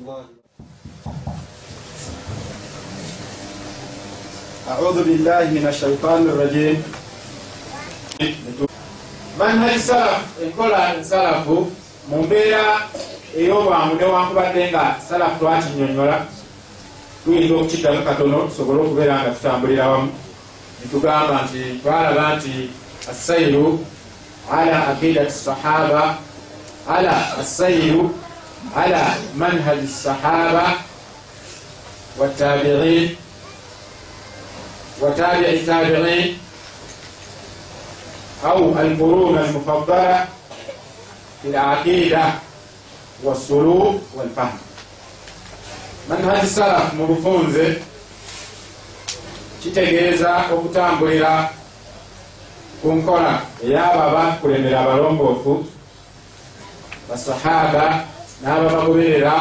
الله أعوذ بالله من الشيطان الرجيم manhaji salafu enkola ensalafu mu mbeera ey'obwangu newankubadde nga salafu twakinyonyola tuyinza okukiddamu katono tusobole okubeera nga tutambulira wamu nitugamba nti twalaba nti assairu ala aqidati sahaba ala assairu على منهج الصحابة والتابعين وتابع التابعين أو القرون المفضلة في العقيدة والسلوك والفهم. manhaji salafu mu bufunze kitegeeza okutambulira ku nkola ey'abo abakulemera abalongoofu basahaba n'abo abagoberera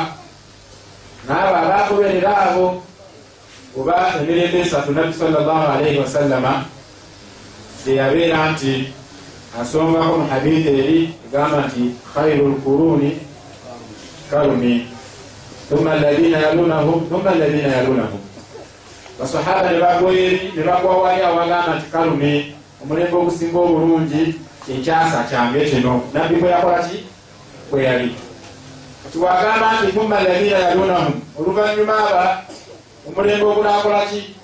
n'abo abagoberera abo oba emirembe esatu nabbi sallallahu alaihi wasallama teyabeera nti asongako mu hadithi eri egamba nti khairu lkuruni karuni thumma alladhina yalunahum thumma alladhina yalunahum. Basahaba nebagwawali awagamba nti karuni omulembe ogusinga obulungi kyekyasa kyange kino. Nabbi bwe yakolaki bwe yali kati wagamba nti thumma alladhina yalunahum oluvanyuma aba omulembe ogunakolaki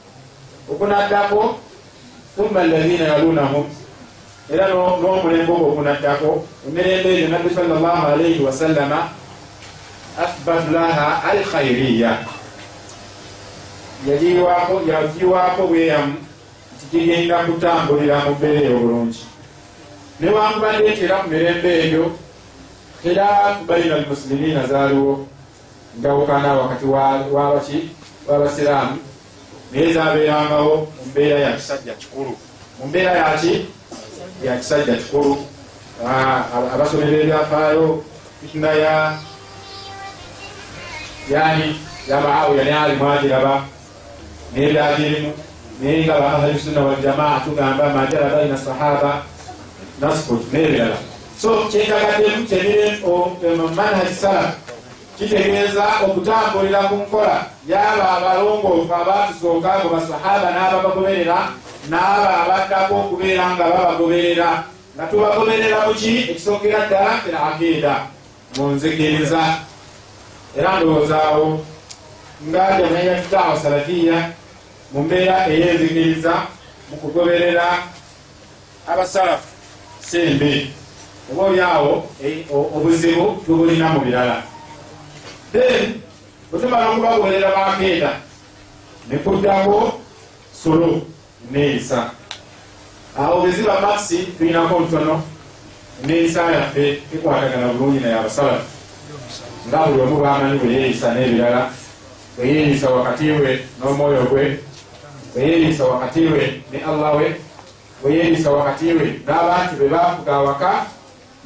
ogunaddako thumma alladhina yalunahum era n'omulembe ogwo ogunaddako emirembe egyo nabbi salllah alaihi wasallama athbatu laha alkhairiya yagiwaako bweyamu nti kigenda kutambulira mu mbeera obulungi. Newankubadde nti era ku mirembe egyo khilaafu baina almuslimina zaaliwo njawukana wakati wabaki wabasiraamu naye zabeerangawo mu mbeera ya kisajja kikulu. Mu mbeera yaki ya kisajja kikulu. Abasomera ebyafaayo fitna ya yani ya maawiya ne ali mwagiraba nebyagirimu naye nga baahali sunna waljamaa tugamba majara baina sahaba nasput nebirala so kyentagaddemu kyemmanhaji salaf kitegeeza okutambulira ku nkola yaba abalongoofu abatusooka ngo basahaba n'ababagoberera n'abo abaddako okubeera nga babagoberera. Nga tubagoberera muki ekisookera ddala era akeeda mu nzikiriza. Era ndowoozaawo nga jamaiatutaawo salafiya mu mbeera ey'enzikiriza mu kugoberera abasalafu sembe oba oliawo obuzibu tubulina mu birala. Then bwetumala okubagoberera bakeeda nekuddako solo neeyisa awo bweziba maxi tulinako ntono neeyisa yaffe ekwatagana bulungi naye abasalafu nga buli omu bamanyi bwe yeeyisa n'ebirala bwe yeeyisa wakati we n'omwoyo gwe bwe yeeyisa wakati we ne allah we bwe yeeyisa wakati we n'abantu be bafuga awaka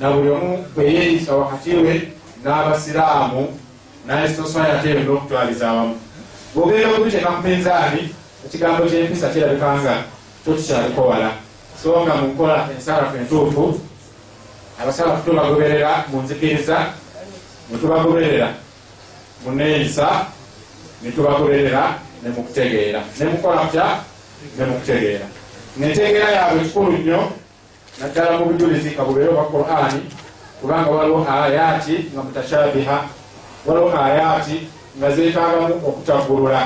na buli omu bwe yeeyisa wakati we n'abasiraamu naye society eyo n'okutwaliza awamu. Bwogenda okubiteka ku minzaani ekigambo ky'empisa kirabikanga tokikyaliko wala. So nga mu nkola ensalafu entuufu abasalafu tubagoberera mu nzikiriza netubagoberera mu neeyisa netubagoberera ne mu kutegeera. Ne mukola kutya? Ne mu kutegeera. Nentegeera yaabwe kikulu nnyo naddala mu bujulizi kabubeere obwa qur'ani kubanga waliwo ayaati nga mutashabiha waliwo ayaati nga zeetagamu okutaggulula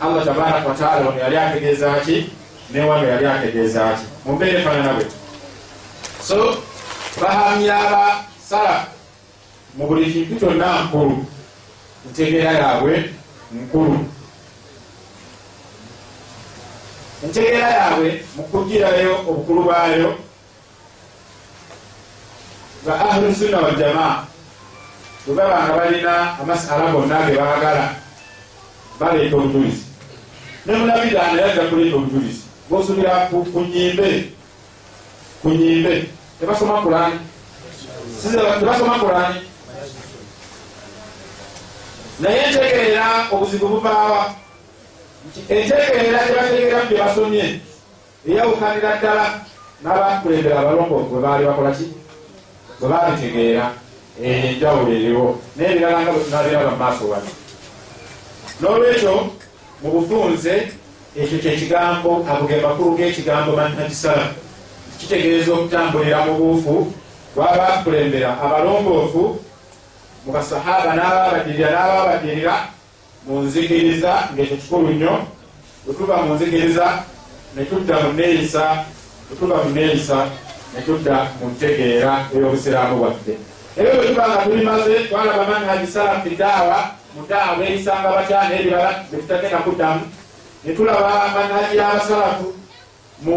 allah tabaraka wataala ono yali ategeeza ki? Newano yali ategeeza ki? Mumbeera efaanana bwe. So bahamya abasalafu mu buli kintu kyonna nkulu entegeera yaabwe nkulu. Entegeera yaabwe mu kugirayo obukulu bwayo nga ahlu sunna waljamaa bwe baba nga balina amasala gonna ge baagala baleeta obujulizi. Ne munabidaana yajja kuleeta obujulizi. Bosubira ku nyimbe ku nyimbe tebasoma kulani tebasoma kulani naye entegeera obuzibu buvaawa entegeera tebategeera mu bye basomye eyawukanira ddala n'abakulembera abalongoofu bwe baali bakola ki bwe babitegeera enjawulo eriwo n'ebirala nga bwetunabiraba mu maaso wano. N'olwekyo mu bufunze ekyo kyekigambo ago ge makulu g'ekigambo manhajisalafu kitegeeza okutambulira mu buufu bwabakulembera abalongoofu mu basahaba n'ababadirira n'ababadirira mu nzikiriza ngaekyo kikulu nnyo bwetuba mu nzikiriza netudda mu neeyisa bwetuba mu neeyisa netudda mu ntegeera ey'obusiraamu bwaffe. Ebyo bwetuba nga tulimaze twalaba manhaji salafi daawa mu daawa eyisanga batya n'ebirala byetutagenda kuddamu. Netulaba manhaji y'abasalafu mu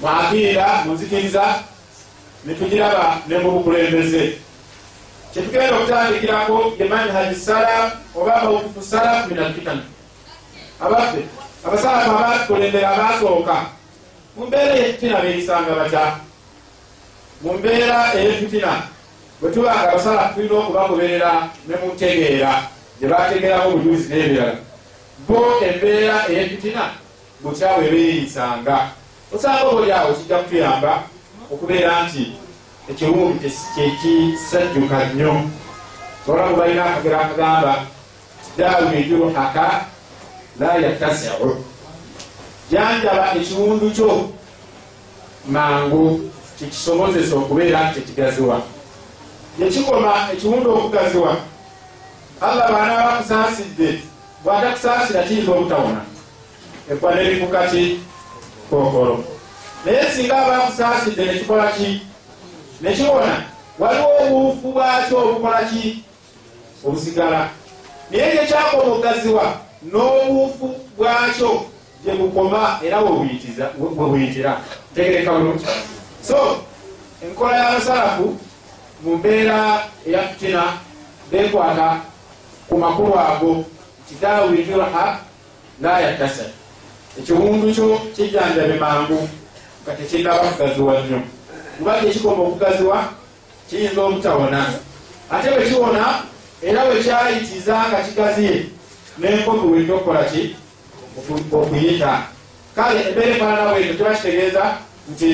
mu aqiida mu nzikiriza netugiraba ne mu bukulembeze. Kyetugenda okutandikirako ye manhaji salaf oba mawukufu salaf min alfitan abaffe abasalafu abatukulembera abasooka mu mbeera eyefitina beyisanga batya? Mu mbeera eyefitina bwe tubanga abasalafu tulina okubagoberera ne mu ntegeera gye bategeeramu obujulizi n'ebirala bo embeera eyefitina bukyawe beyisanga osanga obuli awo kijja kutuyamba okubeera nti ekiwumbi kyekisajjuka nnyo. Olamu balina akagera akagamba dawidu haka la yattasiu janjaba ekiwundu kyo. Mangu kikisobozesa okubeera nti ekigaziwa yekikoma ekiwundu okugaziwa. Allah baana bakusaasidde bwatakusaasira kiyinza obutawona. Ekwa nerikukati kokolo naye singa abakusaasidde nekikola ki? Nekiwona waliwo obuufu bwakyo obukola ki? Obusigala. Naye kyekyakoma okugaziwa n'obuufu bwakyo gye bukoma era webuyitira tegereka bulungi. So enkola y'abasalafu mu mbeera eya fitina bekwata ku makulu ago kidaawi jurha la yattasa ekiwundu kyo kijjanjabe mangu nga tekinaba kugaziwa nnyo. Kuba kyekikoma okugaziwa kiyinza obutawona. Ate bwe kiwona era bwe kyayitiza nga kigaziye n'enkozi wejja okukola ki okuyita kale embeera efaanana bwetyo kiba kitegeeza nti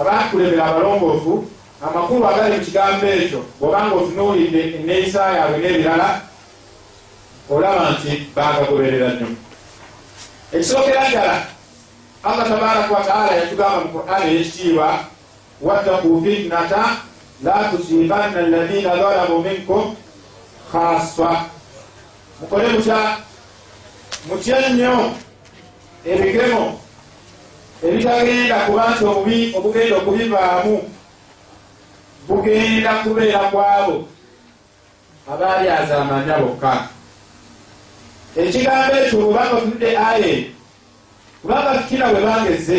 abakulembera abalongoofu amakulu agali mu kigambo ekyo bwobanga otunuulidde eneeyisa yaabwe n'ebirala olaba nti bagagoberera nnyo ekisookera ddala allah tabaraka wataala yatugamba mu qur'ani eyekitiibwa wattaku fitnata la tusibanna alladina zalamu minkum khasa mukole mutya mutya nnyo ebigemo ebitagenda kuba nti obubi obugenda okubivaamu bugenda kubeera kwabo. Abaali azamanya bokka. Ekigambo ekyo bwebanga otudde aye kubanga fitina bwe bangeze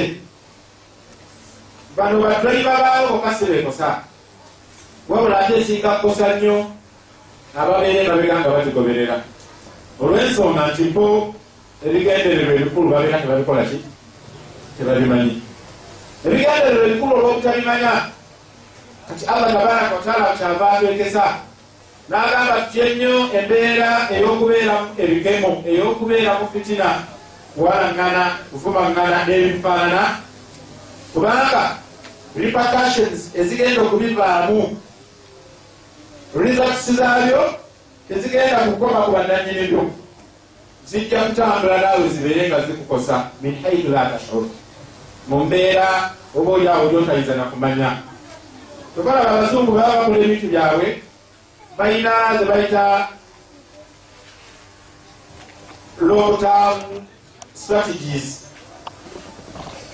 bano badrayiva baawo bokka sibekosa wabula ate esinga kukosa nnyo ababeere babega nga bagigoberera olw'ensonga nti bo ebigendererwa ebikulu babeera tebabikola ki? Tebabimanyi. Ebigendererwa ebikulu olw'obutabimanya kati allah tabaraka wataala kyava atwekesa n'agamba tutye nnyo embeera ey'okubeeramu ebigemo ey'okubeera mu fitina kuwalaŋŋana kuvumaŋŋana n'ebifaanana. Kubanga repercussions ezigenda okubivaamu results zaabyo tezigenda kukoma ku bannanyini byo zijja kutambula naawe zibeere nga zikukosa min haitu la tashur. Mu mbeera oba oliawo gyotayiza nakumanya tobalaba abazungu baba bakola ebintu byabwe balina ze bayita long-term strategies.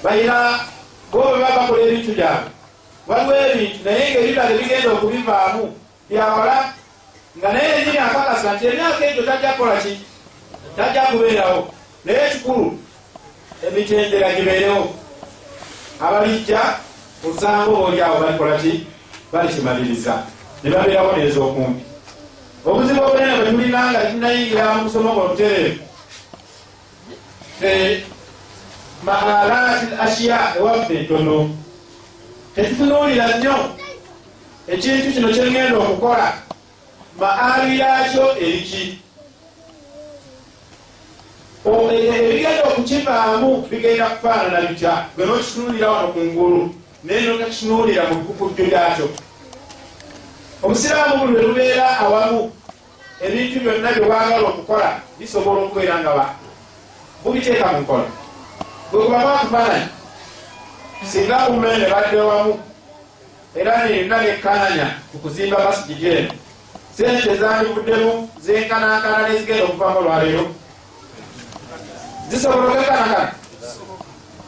Balina bobe baba bakola ebintu byabwe. Waliwo ebintu naye ngaebirala ebigenda okubivaamu byakola nga naye enyini akakasa nti emyaka egyo tajja kukola ki? Tajja kubeerawo. Naye ekikulu emitendera gibeerewo. Abalijja osanga obaoliawo balikola ki? Balikimaliriza. Ne babeerawo neza okumpi. Obuzibu obunene bwe tulina nga tunayingira mu musomo nga obutereevu. Maalaati ashiya ewaffe entono. Tetutunuulira nnyo ekintu kino kyengenda okukola maali yakyo eriki ebigenda okukivaamu bigenda kufaanana bitya? Gwe nokitunuulira wano ku ngulu naye nokakitunuulira mu bukujjo lyakyo obusiraamu buli lubeera awamu ebintu byonna byewagala okukola bisobola okubeera nga bubiteeka mu nkola. Bwekubamu akufaananyi singa umene badde wamu era nirina nekkaanya ku kuzimba masigidi eno sente zandivuddemu zenkanankana nezigenda okuvamu olwaleero. Zisobola okwekanakana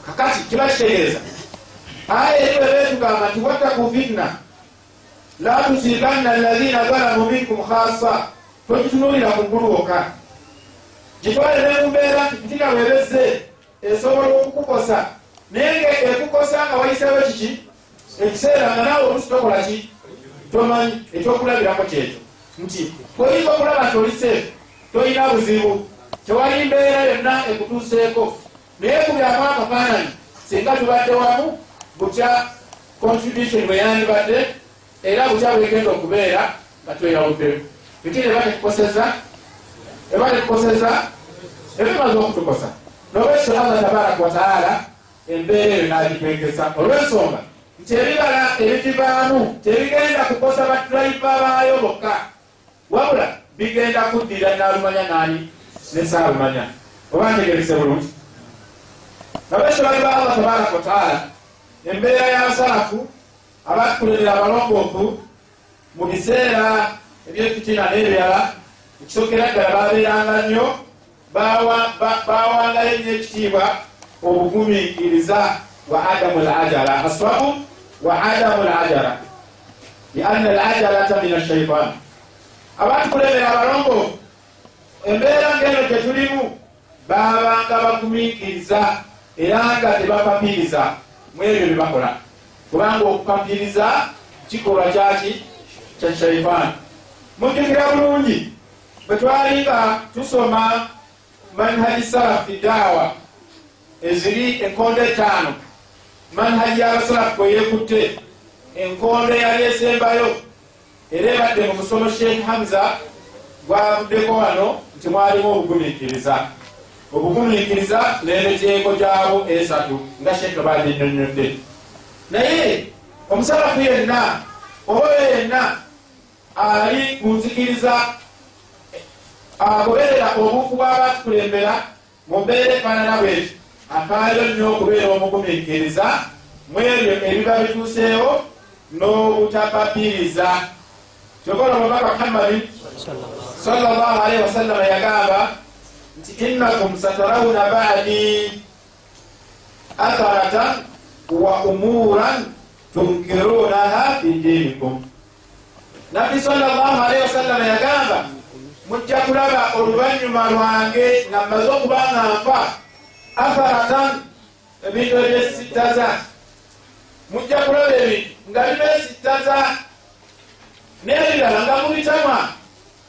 kakati kiba kitegeeza aya eriwe betugamba nti wattaku fitna la tusibanna alladhina zalamu minkum khasa togitunuulira ku ngulu wokka. Gitwale nemumbeera nti fitina bwebezze esobola okukukosa. Naye nga ekukosa nga wayisewo kiki? Ekiseera nga naawe olusi tokola ki? Tomanyi ekyokulabirako kyekyo nti oyinza okulaba nti oli seefu toyina buzibu tewali mbeera yonna ekutuuseeko. Naye kubyamu akafaananyi singa tubadde wamu bukya contribution bwe yandibadde era bukya bwegenda okubeera nga tweyawuddemu fitina eba tetukoseza eba tetukoseza ebimaze okutukosa. Nolwekyo allah tabaraka wataala embeera eyo nagitwegesa olwensonga nti ebibala ebigivaamu tebigenda kukosa batulayiva baayo bokka wabula bigenda kuddira naalumanya nani? Nesaalumanya oba ntegerese bulungi? Nolwekyo bali ba allah tabaraka wataala embeera y'abasalafu abatukulembera abalongoofu mu biseera ebyefitina n'ebirala ekisokera ddala babeeranga nnyo bawangayo nnyo ekitiibwa obugumiikiriza wa adamu lajala aswabu wa adamu lajala lianna lajalata min ashaitan abatukulembera abalongoofu embeera ngeno gyetulimu babanga bagumiikiriza era nga tebapapiriza mu ebyo byebakola kubanga okupapiriza kikolwa kyaki? Kya shaitan mujjukira bulungi bwe twali nga tusoma manhaji salafi daawa eziri enkondo etaano manhaji y'abasalafu bwe yeekutte enkondo eyali esembayo era ebadde mu musomo sheekh hamza gwavuddeko wano nti mwalimu obugumiikiriza. Obugumiikiriza n'emiteeko gyabo esatu nga sheekh badde nnyonnyodde naye omusalafu yenna oyo yenna ali ku nzikiriza agoberera obufu bwabatukulembera mu mbeera efaanana bweti afaayo nnyo okubeera omugumiikiriza mu ebyo ebiba bituuseewo n'obutapapiriza kyokola omubaka muhammadi salllah alaihi wasallama yagamba nti innakum satarawuna baadi atharatan wa umuran tunkirunaha fi dinikum nabbi salllah alaihi wasallama yagamba mujja kulaba oluvannyuma lwange nga mmaze okubanga nfa atharatan ebintu ebyesittaza mujja kulaba ebintu nga bibeesittaza n'ebirala nga mubitamwa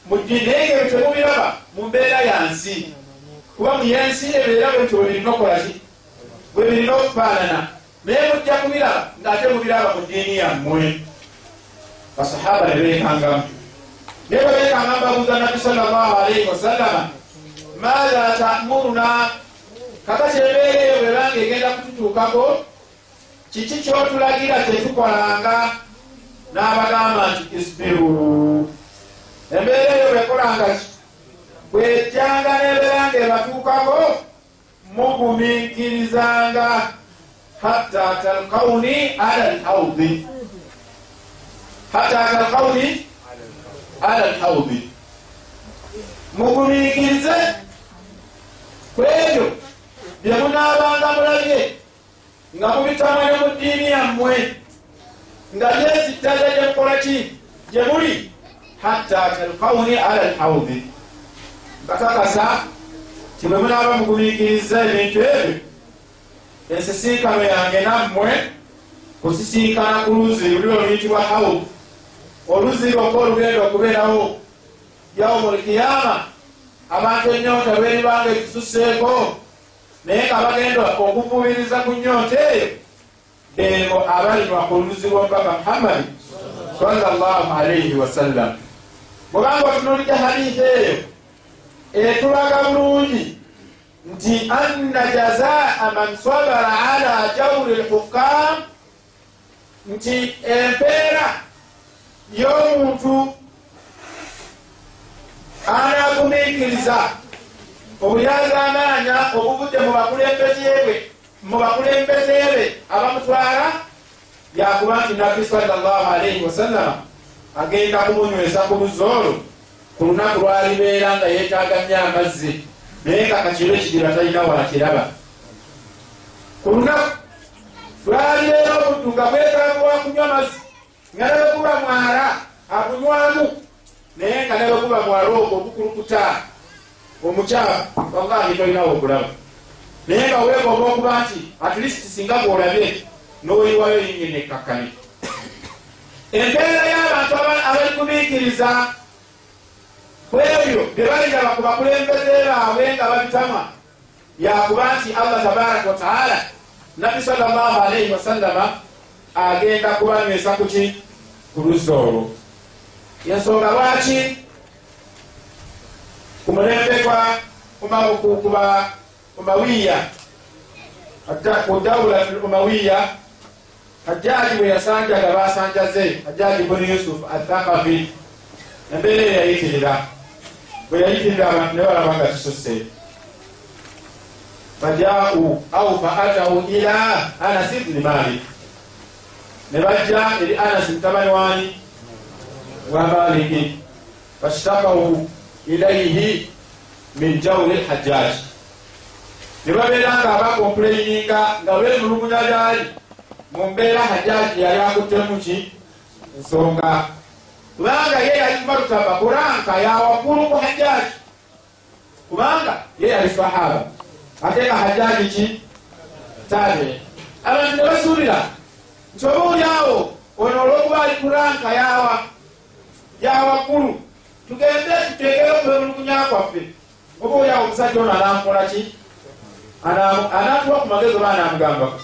naye nga temubiraba mu mbeera yansi. Kuba mu yensi ebeera bwetyo bwe birina okukolaki bwe birina okufaanana. Naye mujja kubiraba ngaate mubiraba mu ddiini yammwe. Basahaba ne beekangamu naye bwe beekanga mbabuuza nabbi salllahu alaihi wasallama maatha tamuruna? Kakati embeera eyo bwebanga egenda kututuukako kiki kyotulagira tetukolanga n'abagamba nti isbiru embeera eyo bwekolanga ki? Bwejjanga n'ebeeranga ebatuukako mugumiikirizanga hatta talkauni ala lhaudi hatta talkauni ala lhaudi mugumiikirize ku ebyo bye munaabanga mulabye nga mubitamanye mu ddiini yammwe nga byesittaza gyemukola ki gye muli hatta talkauni ala lhaudi bakakasa ti bwe munaaba mugumiikiriza ebintu ebyo ensisinkano yange nammwe kusisinkana ku luzi luli oluyitibwa haud oluzi lwokka olugenda okubeerawo yaumulkiyama abantu enyota lweribanga ekisuseeko naye nga bagenda okuvubiriza ku nyota eyo ebo abalinywa ku luzi lwomubaka muhammadi salllahu alaihi wasallam bwebanga otunulija hadithi eyo. Etulaga bulungi nti anna jazaa man sabara ala jawri lhukam nti empeera y'omuntu anagumiikiriza obuyazaamaanya obuvudde mu bakulembeze mu bakulembeze be abamutwala yakuba nti nabbi salllah alaihi wasallama agenda kumunywesa ku luzza olwo. Ku lunaku lwalibeera nga yeetaaga nnyo amazzi naye nga kakiro ekigira talina wakiraba. Ku lunaku lwalibeera obuddu nga bwetaaga kunywa mazzi nga nabe kuba mwala akunywamu. Naye nga nabe kuba mwala ogwo ogukulukuta omukyafu wallahi tolinawo okulaba naye nga weegomba okuba nti atlisiti singa gwolabye n'oyiwayo yinyini ekkakkane empeera y'abantu abali kubiikiriza kwebyo bye baliraba ku bakulembeze baabwe nga babitama yakuba nti allah tabaraka wataala nabbi salllah alaihi wasallama agenda kubanywesa kuki ku luzza olwo. Ensonga lwaki? Ku mulembe gwa umawiya. Ku dawula umawiya hajjaji bwe yasanjaga basanjaze hajjaji buni yusuf athakafi embeera eyo yayitirira bwe yayitirira abantu ne balaba nga kisusse fajau au faatau ila anasi bni malik. Ne bajja eri anasi mutabani wani wa maliki. Fashtakahu ilaihi min jawri lhajjaj ne babeera nga abakompuleininga nga bemulugunya lyali mu mbeera hajjaji yali akuttemuki ensonga kubanga ye yali marutaba kuranka yawakulu ku hajjaji kubanga ye yali sahaba. Ate nga hajjaji ki? Tabe. Abantu ne basuubira nti oba oliawo ono olwokuba ali kuranka yawa yawakulu tugende tutegere okwemulugunya kwaffe. Oba oliawo omusajja ono anamukula ki anatuwa ku magezi oba anamugambaku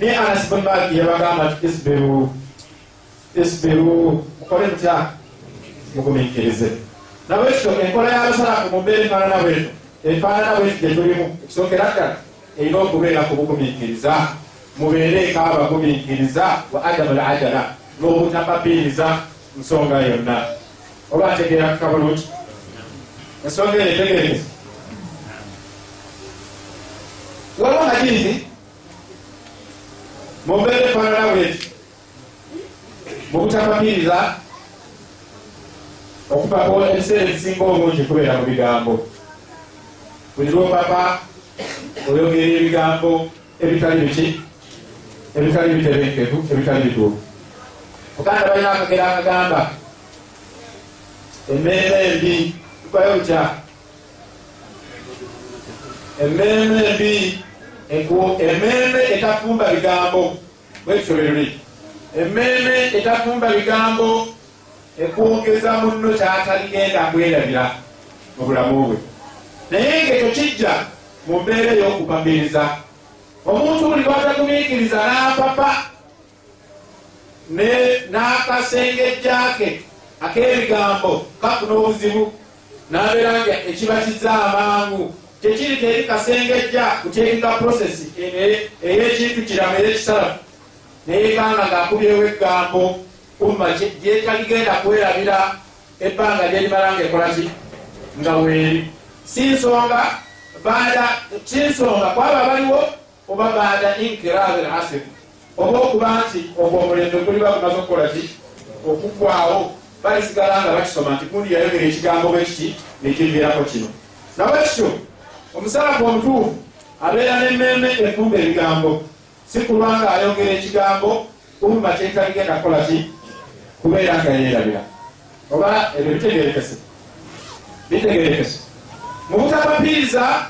naye anas bun maliki yabagamba nti isbiru. Isbiru mukole mutya mugumikirize nabwekityo enkola y'abasalafu mu. Mbeera efaanana bwetu efaanana bwetu gyetulimu ekisookera ddala erina okubeera ku bugumikiriza mubeereko abagumikiriza wa adamu l ajala n'obutapapiriza nsonga yonna oba ategeera kabulungi ensonga eyo etegerekeza waliwo hadithi mumbeera efaanana bweti mu butapapiriza okupapa ebiseera ebisinga obungi kubeera mu bigambo buli lwopapa oyogera ebigambo ebitali biki ebitali bitebenkevu ebitali bituufu muganda balina akagera akagamba emmeeme embi tukayo lutya emmeeme embi emmeeme etafumba bigambo. Bwekityo bwe emmeeme etafumba bigambo ekwongeza munno kyataligenda kwerabira mu bulamu bwe. Naye ngaekyo kijja mu mbeera ey'okupamiriza omuntu buli lwatagumiikiriza n'apapa n'akasengejjake ak'ebigambo kafuna obuzibu n'abeera nga ekibatiza amangu kyekiri teri kasengejja kutekinga prosesi ey'ekintu kiramu ey'ekisalafu neyekanga ngaakubyewo egambo kumma gyetaligenda kwerabira ebbanga lyerimala nga ekolaki nga weeri si nsonga baada si nsonga kwaba baliwo oba baada inkirabe lasir oba okuba nti ogwo omulembe guliba gumaze okukolaki okugwawo balisigala nga bakisoma nti kundi yayogera ekigambo bwe kiti nekiviirako kino nabwe kityo omusalafu omutuufu abeera n'emmeeme efumba ebigambo. Si kulwanga ayogera ekigambo kumba kyetaligenda kukola ki? Kubeera nga yeerabira. Oba ebyo bitegerekese. Bitegerekese. Mu butabapiriza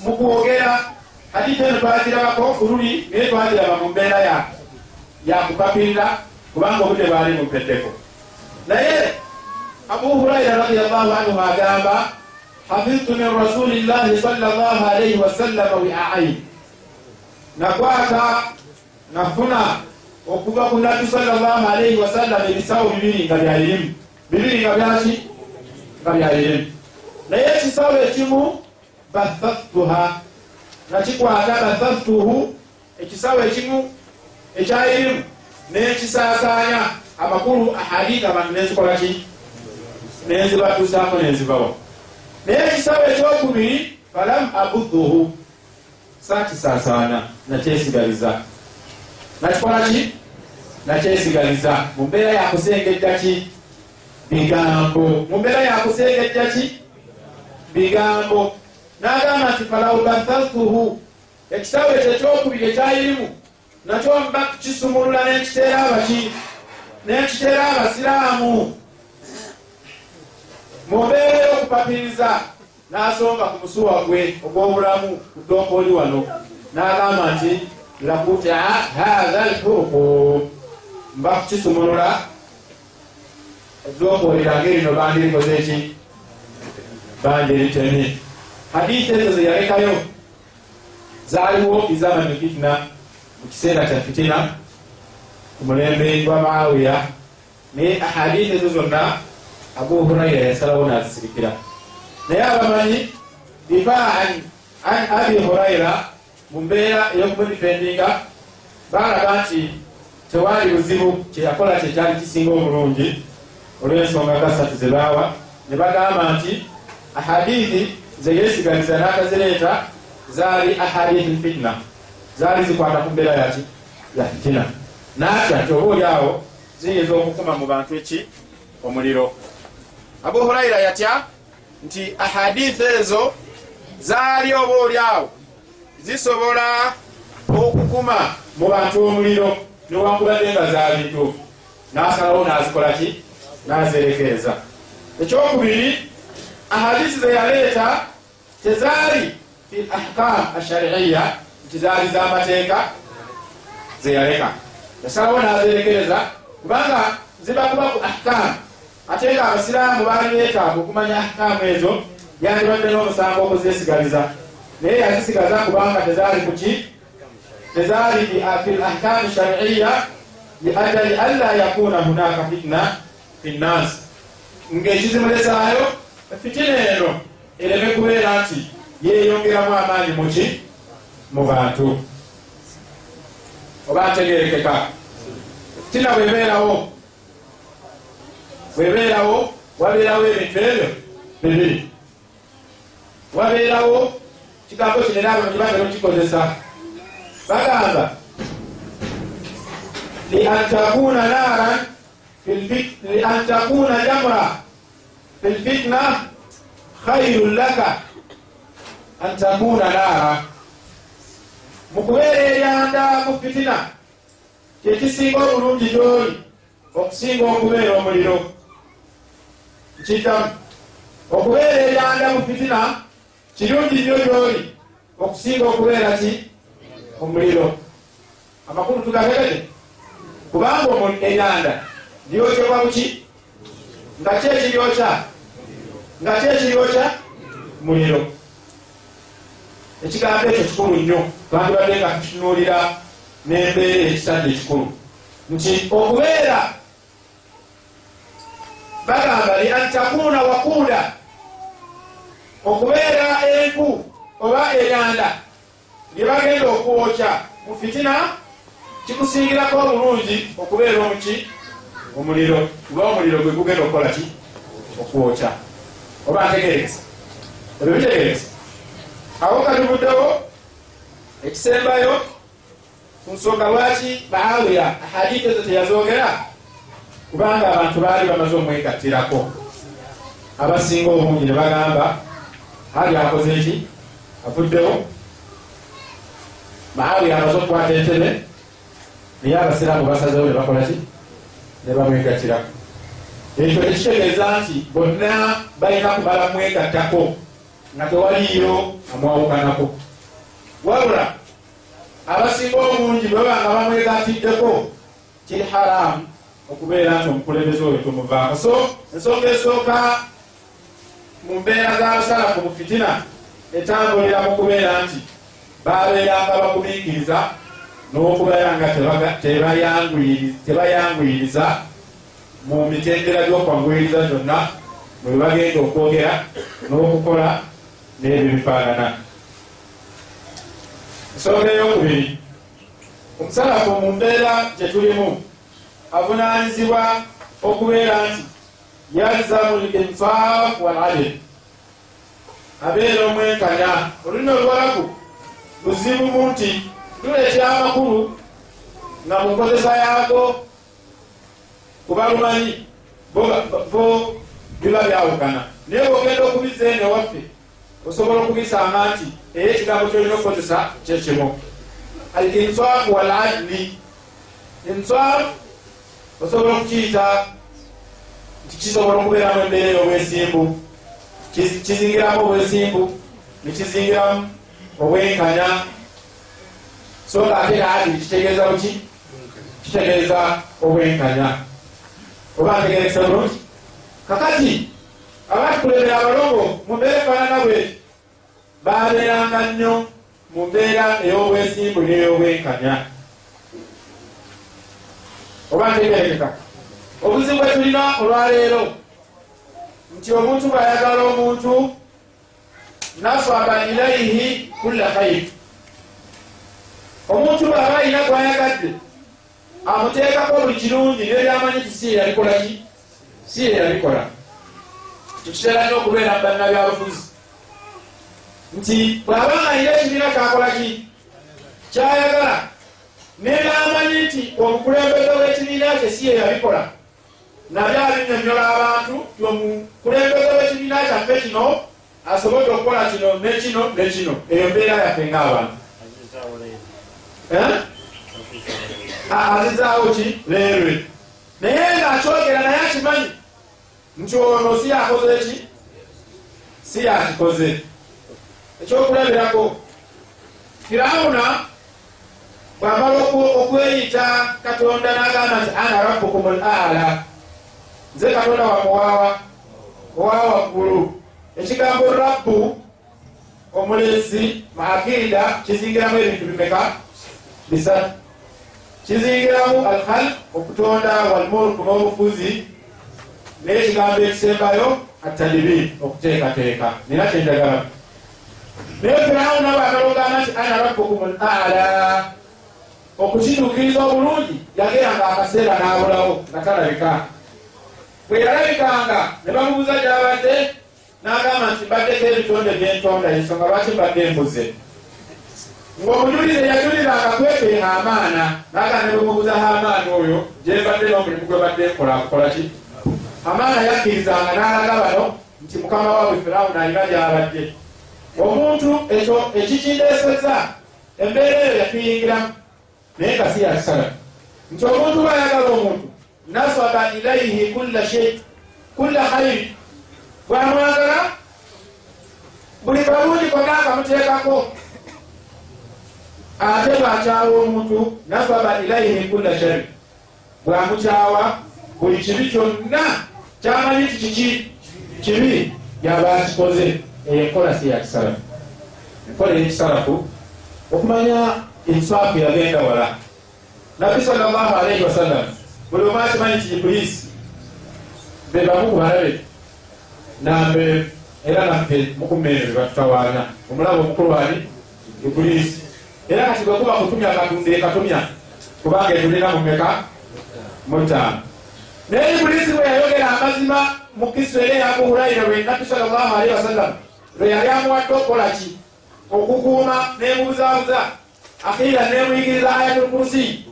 mu kwogera hadisi eno twagirabako kululi naye twagiraba mu mbeera yakupapirira kubanga obudde bwali mumpeddeko naye abu huraira radiallahu anhu agamba hafidtu min rasulillahi sallallahu alaihi wasallama wiaain nakwata nafuna okuva ku nabbi sallallahu alaihi wasallam ebisawo bibiri nga byayirimu bibiri nga byaki nga byayirimu naye ekisawo ekimu bathaftuha nakikwata bathaftuhu ekisawo ekimu ekyayirimu nekisaasaanya amakulu ahadith abantu nenzikola ki nenzibatuusaako nenzibawa naye ekisabo ekyokubiri falam abudduhu. Sakisaasaana nakyesigaliza nakikola ki? Nakyesigaliza mu mbeera yakusengejja ki? Bigambo. Mu mbeera yakusengejja ki? Bigambo. N'agamba nti falaubathatuhu ekitabo ekyo ekyokubiri ekyayirimu nakyo mba kisumulula nekiteera abaki nekiteera abasiraamu mu mbeera y'okupapiriza n'asonga ku musuwa gwe ogw'obulamu ku ddooka oli wano. N'agamba nti lakuta hatha lhuruku mba kukisumulula eddooka ng'erino bandirikoze eki bandiritemi hadithi ezo zeyalekayo zaaliwo izamani fitina mu kiseera kya fitina ku mulembe gwa maawiya. Naye ahadithi ezo zonna abu hurayira yasalawo nazisirikira. Naye abamanyi difaan an abi hurayira mu mbeera ey'okumudifendinga balaga nti tewaali buzibu kyeyakola kyekyali kisinga obulungi olw'ensonga gasatu zebaawa ne bagamba nti ahadithi zeyesiganiza n'atazireeta zaali ahadithi fitna. Zaali zikwata ku mbeera yaki ya fitina. Naatya nti oba oli awo ziyinza okukuma mu bantu eki? Omuliro abu hurayira yatya nti ahadithi ezo zaali oba oli awo zisobola okukuma mu bantu omuliro newankubadde nga zabintuufu nasalawo nazikola ki? Nazerekereza. Ekyokubiri ahadisi zeyaleeta tezaali fi ahkam ashariiya nti zaali zamateeka zeyaleka yasalawo nazerekereza kubanga zibakuba ku ahkam ate nga abasiraamu baali betaaga okumanya ahkamu ezo yandibadde n'omusango okuzesigaliza naye yazisigaza kubanga tezaali kuki tezaali fi lahkami shariiya liajali anla yakuna hunaka fitna fi nnasi ngaekizimulesaayo fitina eno ereme kubeera nti yeyongeramu amaanyi muki mu bantu. Oba ntegerekeka. Fitina bwebeerawo bwebeerawo wabeerawo ebintu ebyo bibiri. Wabeerawo kigambo kino era abantu batera okikozesa bagamba liantakuna naran liantakuna jamra fi lfitna khairun laka. Antakuna nara mukubeera eryanda mu fitina kyekisinga obulungi gyoli okusinga okubeera omuliro kitamu okubeera eryanda mu fitina kirungi nnyo gyoli okusinga okubeera ki? Omuliro amakulu tugategete kubanga eryanda lyokyebwa buki nga kyekiryokya nga kyekiryokya muliro. Ekigambo ekyo kikulu nnyo. Twandibadde nga tukinuulira n'embeera ekisadde ekikulu. Nti okubeera bagamba li antakuuna wakuuda okubeera enku oba eryanda lye bagenda okwokya mu fitina kikusingirako obulungi okubeera omuki omuliro kuba omuliro gwe gugenda okukola ki? Okwokya oba ntegerekesa ebyo bitegerekesa awo katubuddewo ekisembayo ku nsonga lwaki baawiya ahadithi ezo teyazogera kubanga abantu baali bamaze omwegattirako abasinga obungi ne bagamba ali akoze eki avuddewo? Baawiya amaze okukwata entebe naye abasiraamu basazewo ne bakola ki? Ne bamwegattiraku ekyo tekitegeeza nti bonna balina kumala mwegattako nga tewaliyo amwawukanako wabula abasinga obungi bwebanga bamwegattiddeko kiri haramu okubeera nti omukulembeze oyo tumuvaako so ensonga esooka mu mbeera z'abasalafu mu fitina etambulira mu kubeera nti babeeranga bagumiikiriza n'okubeera nga tebayanguyiriza mu mitendera gy'okwanguyiriza gyonna bwe bagenda okwogera n'okukola n'ebyo bifaanana. Ensonga ey'okubiri omusalafu mu mbeera gyetulimu avunanyizibwa okubeera nti yalzamu linfaq waladil abeera omwenkanya olulina oluwalaku luzibumu nti tuleetya amakulu nga mu nkozesa yaago kuba lumanyi bo biba byawukana. Naye bwogenda okubiza eno ewaffe osobola okubisanga nti era ekigambo kyolina okukozesa kyekimu al insaafu wal adli insaafu osobola okukiyita nti kisobola okubeeramu embeera ey'obwesimbu kizingiramu obwesimbu nekizingiramu obwenkanya. So nga ate era adli kitegeeza buki? Kitegeeza obwenkanya. Oba ntegerekesa bulungi? Kakati abatukulembera abalongo mu mbeera efaanana bweti babeeranga nnyo mu mbeera ey'obwesimbu n'ey'obwenkanya oba ntegerekeka obuzibu bwe tulina olwaleero nti omuntu bwayagala omuntu nasaba ilaihi kulla khair omuntu bwaba alina gwayagadde amuteekako buli kirungi nebyamanyi ti si yalikolaki si yeyabikola tukitera nnyo okubeera mu bannabyabufuzi. Nti bw'abanga alina ekibiina kyakolaki kyayagala nebyamanyi nti omukulembeze w'ekibiina kye si yeyabikola nabyo abinyonyola abantu ti omukulembeze w'ekibiina kyaffe kino asobodde okukola kino nekino nekino eyo mbeera yaffe ngaabantu azizaawo ki? Leerwe. Naye ngaakyogera naye akimanyi nti ono si yakoze ki? Si yakikoze. Ekyokulabirako firawuna bwamala okweyita katonda nagamba nti ana rabbukum l ala nze katonda wamuwaawa owawaggulu ekigambo rabbu omulesi maakida kizingiramu ebintu bimeka? Bisatu kizingiramu alhalk okutonda walmulku n'obufuzi n'ekigambo ekisembayo atadibir okuteekateeka. Nina kyenjagala naye firawuna bwakalogana nti ana rabbukum l ala okukituukiriza obulungi yageranga akaseera n'abulawo nga talabika bwe yalabikanga ne bamubuuza gyabadde n'agamba nti mbaddeko ebitonde byentonda ensonga lwaki mbadde embuze ng'omujulize yajuliranga kwekenga amaana naga ne bwemubuza amaana oyo gyembadde n'omulimu gwe badde nkola kukola ki? Amaana yakkirizanga n'alaga bano nti mukama waabwe firawuna alina gyabadde omuntu ekyo ekikindeeseza embeera eyo yatuyingiramu naye nga si yakisala nti omuntu bayagala omuntu nasaba ilaihi kulla shei kulla khairi bwamwagala buli kalungi kona akamuteekako ate bwakyawa omuntu nasaba ilaihi kulla shari bwamukyawa buli kibi kyonna kyamanyi ti kiki kibi yaba akikoze eyo enkola si yakisalafu enkola eyekisalafu okumanya enswafu yagenda wala nabbi salllahu alaihi wasallam buli omu akimanyi ti ibulisi be bamu balabe nambe era naffe mukumeeno bebatutawaanya omulabo omukulu ani ibulisi era kati bwe kuba kutumya katumba ekatumya kubanga etulina mumeka mutaano naye ibulisi bwe yayogera amazima mu kristo era eyabu hurayira lwe nabbi salllahu alaihi wasallam lwe yali amuwadde okukola ki okukuuma nemubuzabuza akira nemuyigiriza ayatulkursi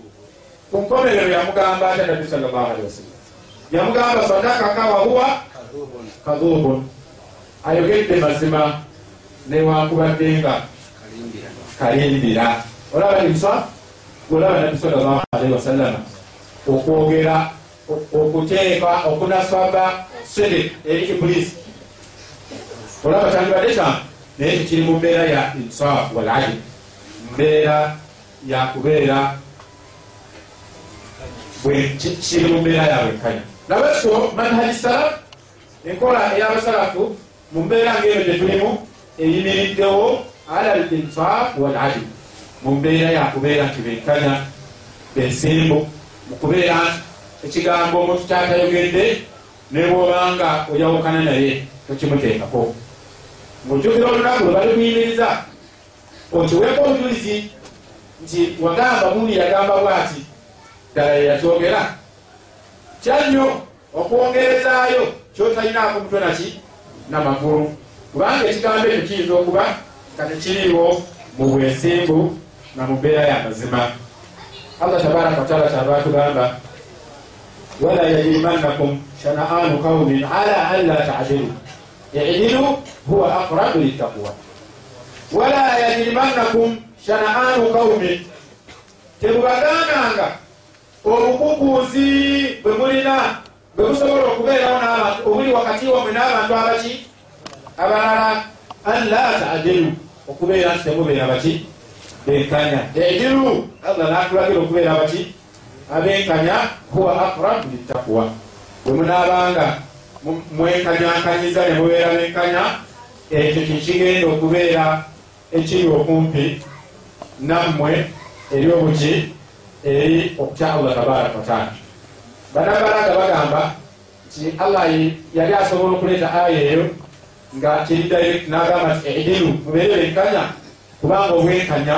ku nkomerero yamugamba atya nabbi salllahu alaihi wasallam. Yamugamba sadakaka wahuwa kadhubun. Ayogedde mazima newankubadde nga kalimbira olaba imsa olaba nabbi salllahu alaihi wasallama okwogera okuteeka okunasaba sedik eri ibulisi olaba kyandibadde kyange naye kikiri mu mbeera ya insaafu waladi mbeera yakubeera kiri mu mbeera yabwenkanya nabakyo manhaji salaf enkola eyabasalafu mu mbeera ngaeyo gyetulimu eyimiriddewo ala l insaafu waladi mu mbeera yakubeera nti benkanya bensimbu mukubeera ekigambo omuntu kyatayogedde nebwobanga oyawukana naye tokimuteekako. Ngaojjukira olunaku lwe bali kuyimiriza okiweeko obujulizi nti wagamba muli yagamba bwati ddala yeyakyogera kyannyo okwongerezaayo kyotalinaako mutwe naki namagulu kubanga ekigambo ekyo kiyinza okuba nga tekiriiwo mu bwesimbu na mu mbeera y'amazima allah tabaraka wataala kyava tugamba wala yajirimannakum shanaanu qaumin ala an la tadilu. Idilu huwa aqrabu littaqwa wala yajirimannakum shanaanu qaumin tebubagambanga obukukuuzi bwe mulina bwe busobola okubeerawo n'abantu obuli wakati wamwe n'abantu abaki? Abalala an la tadilu okubeera nti temubeera baki? Benkanya. Edilu allah natulagira okubeera baki? Abenkanya huwa aqrabu littaqwa. Bwe munaabanga mwenkanyankanyiza ne mubeera benkanya ekyo kikigenda okubeera ekiri okumpi nammwe eri obuki eri okutya allah tabaraka wataala banabalaga bagamba nti allah yali asobola okuleeta aya eyo nga kiri direct nagamba nti edilu mubeere benkanya kubanga obwenkanya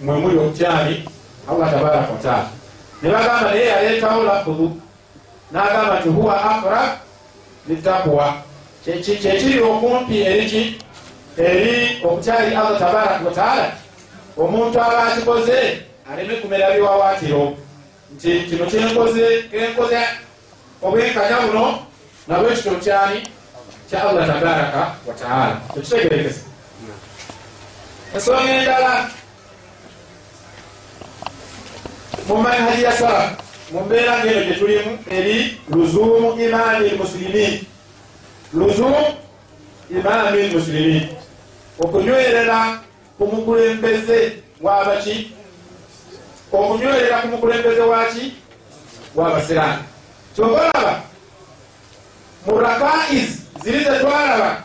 mwe muli okutyani allah tabaraka wataala ne bagamba naye yaleetawo lafudu nagamba nti huwa aqrab litakuwa kyekiri okumpi eriki eri okutyali allah tabaraka wataala omuntu aba akikoze aleme kumera biwawaatiro nti kino kenkoze obwenkanya buno nabwe kito kyani? Kya allah tabaraka wataala tekitegerekesa ensonga endala. Mu manhaji ya salaf mu mbeera ngeno gyetulimu eri luzumu imami lmusilimin luzumu imami lmusilimin okunywerera ku mukulembeze wabaki okunywerera ku mukulembeze waki wabasiraani kyobalaba mu rakais ziri zetwalaba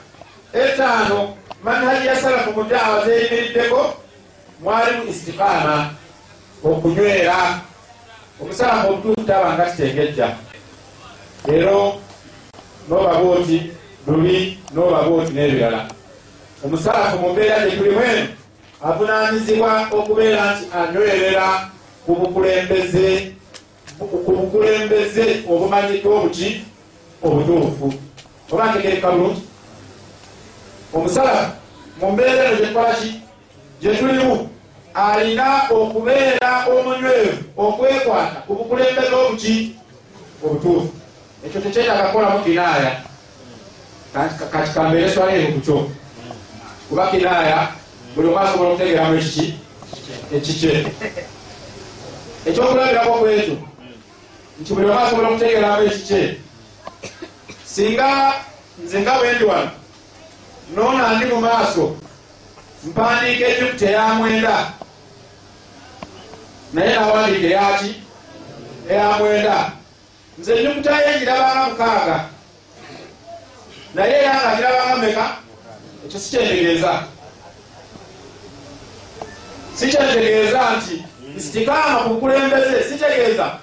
etaano manhaji ya salafu mu daawa zeyimiriddeko mwalimu istikama okunywera omusalamu obutuufu tabanga kitengejja. Ero nobaba oti luli nobaba oti n'ebirala omusalafu mu mbeera gyetulimu eno avunanyizibwa okubeera nti anywerera ku bukulembeze ku bukulembeze obumanyiddwa obuki obutuufu. Oba ntegereka bulungi omusalafu mu mbeera eno gyetukolaki gyetulimu alina okubeera omunywevu okwekwata ku bukulembeze obuki obutuufu. Ekyo tekyetaaga kukolamu kinaaya. Kati kambeere swaleero kukyo kuba kinaaya buli omu asobola okutegeramu ekiki ekikye. Ekyokulabirako ku ekyo nti buli omu asobola okutegeramu ekikye singa nze nga bwendi wano noona ndi mu maaso mpandiika enyukuta eyamwenda naye nawandiika eyaki eyamwenda nze enyukuta ye ngirabanga mukaaga naye era nga girabanga meka ekyo sikyentegeeza sikyentegeeza nti isitikaama ku bukulembeze sitegeeza.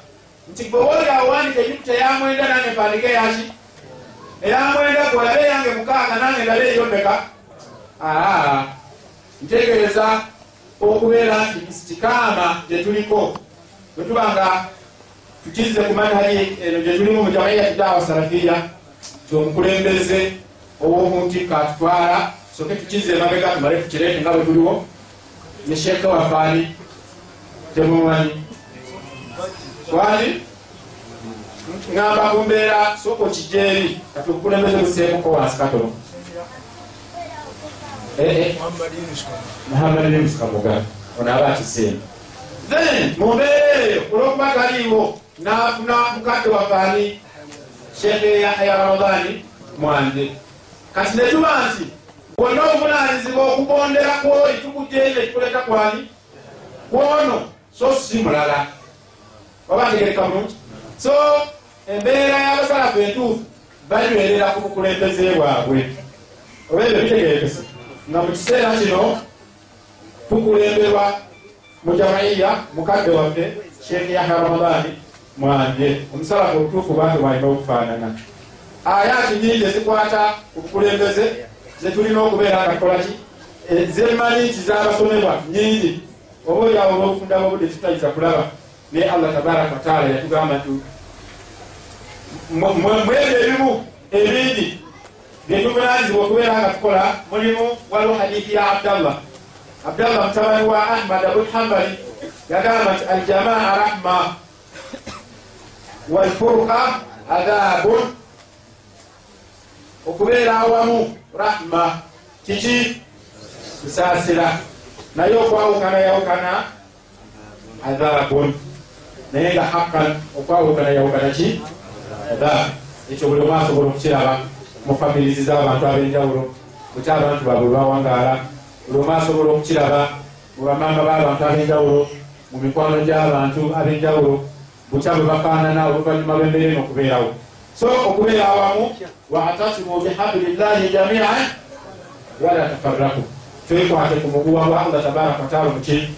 Nti gwe woli awandika enyukuta eyamwenda nange mpandiika eyaki eyamwenda gwe olabe eyange mukaaga nange ndabe eyo meka aa ntegeeza okubeera nti isitikaama gyetuliko bwetubanga tukize ku manhaji eno gyetulimu mu jamaiyati dawa salafiya tiomukulembeze ow'omuntika atutwala soke tukize emabega tumale tukireete nga bwe tuliwo. Ne sheeke wafaani temumanyi. Twali ŋamba ku mbeera sooka okijjeeri kati obukulembeze buseemuko wansi katono muhammad yunus kamuga ono aba akiseemu then mu mbeera eyo olwokuba taliiwo n'afuna mukadde wafaani sheeke ya ramadaani mwange kati ne tuba nti bwonna obuvunanyizibwa okugondera kwoli tukujjeeyo ekikuleta kwani? Kwono so si mulala. Oba ntegereka bulungi? So embeera y'abasalafu entuufu banywerera ku bukulembeze bwabwe. Oba ebyo bitegerekese? Nga mu kiseera kino tukulemberwa mu jamaiya mukadde waffe sheekh yahya ramadaani mwanje. Omusalafu obutuufu bange bwalina okufaanana ayaati nyingi ezikwata ku bukulembeze zetulina okubeera nga tukolaki zemanyi nti zabasomebwa nyingi oba olyawo olwokufundamu obudde tutayiza kulaba. Naye allah tabaraka wataala yatugamba nti mwebyo ebimu ebingi byetuvunanyizibwa okubeera nga tukola mulimu waliwo hadithi ya abdallah. Abdallah mutabani wa ahmad abu hambali yagamba nti aljamaa rahma walfuruka adhabun okubeera awamu rahma kiki? Kusaasira. Naye okwawukana yawukana adhabun naye nga hakan okwawukana yawukana ki? Adhabu ekyo buli omu asobola okukiraba mu famirizi z'abantu ab'enjawulo. Buti abantu babwe bawangaala buli omu asobola okukiraba mu bamanga b'abantu ab'enjawulo mu mikwano gy'abantu ab'enjawulo. Butya bwe bafaanana oluvannyuma lw'embeera eno okubeerawo so okubeera awamu waatasimu bihablillahi jamian wala tafarraku twekwate ku muguwa gwa allah tabaraka wataala muki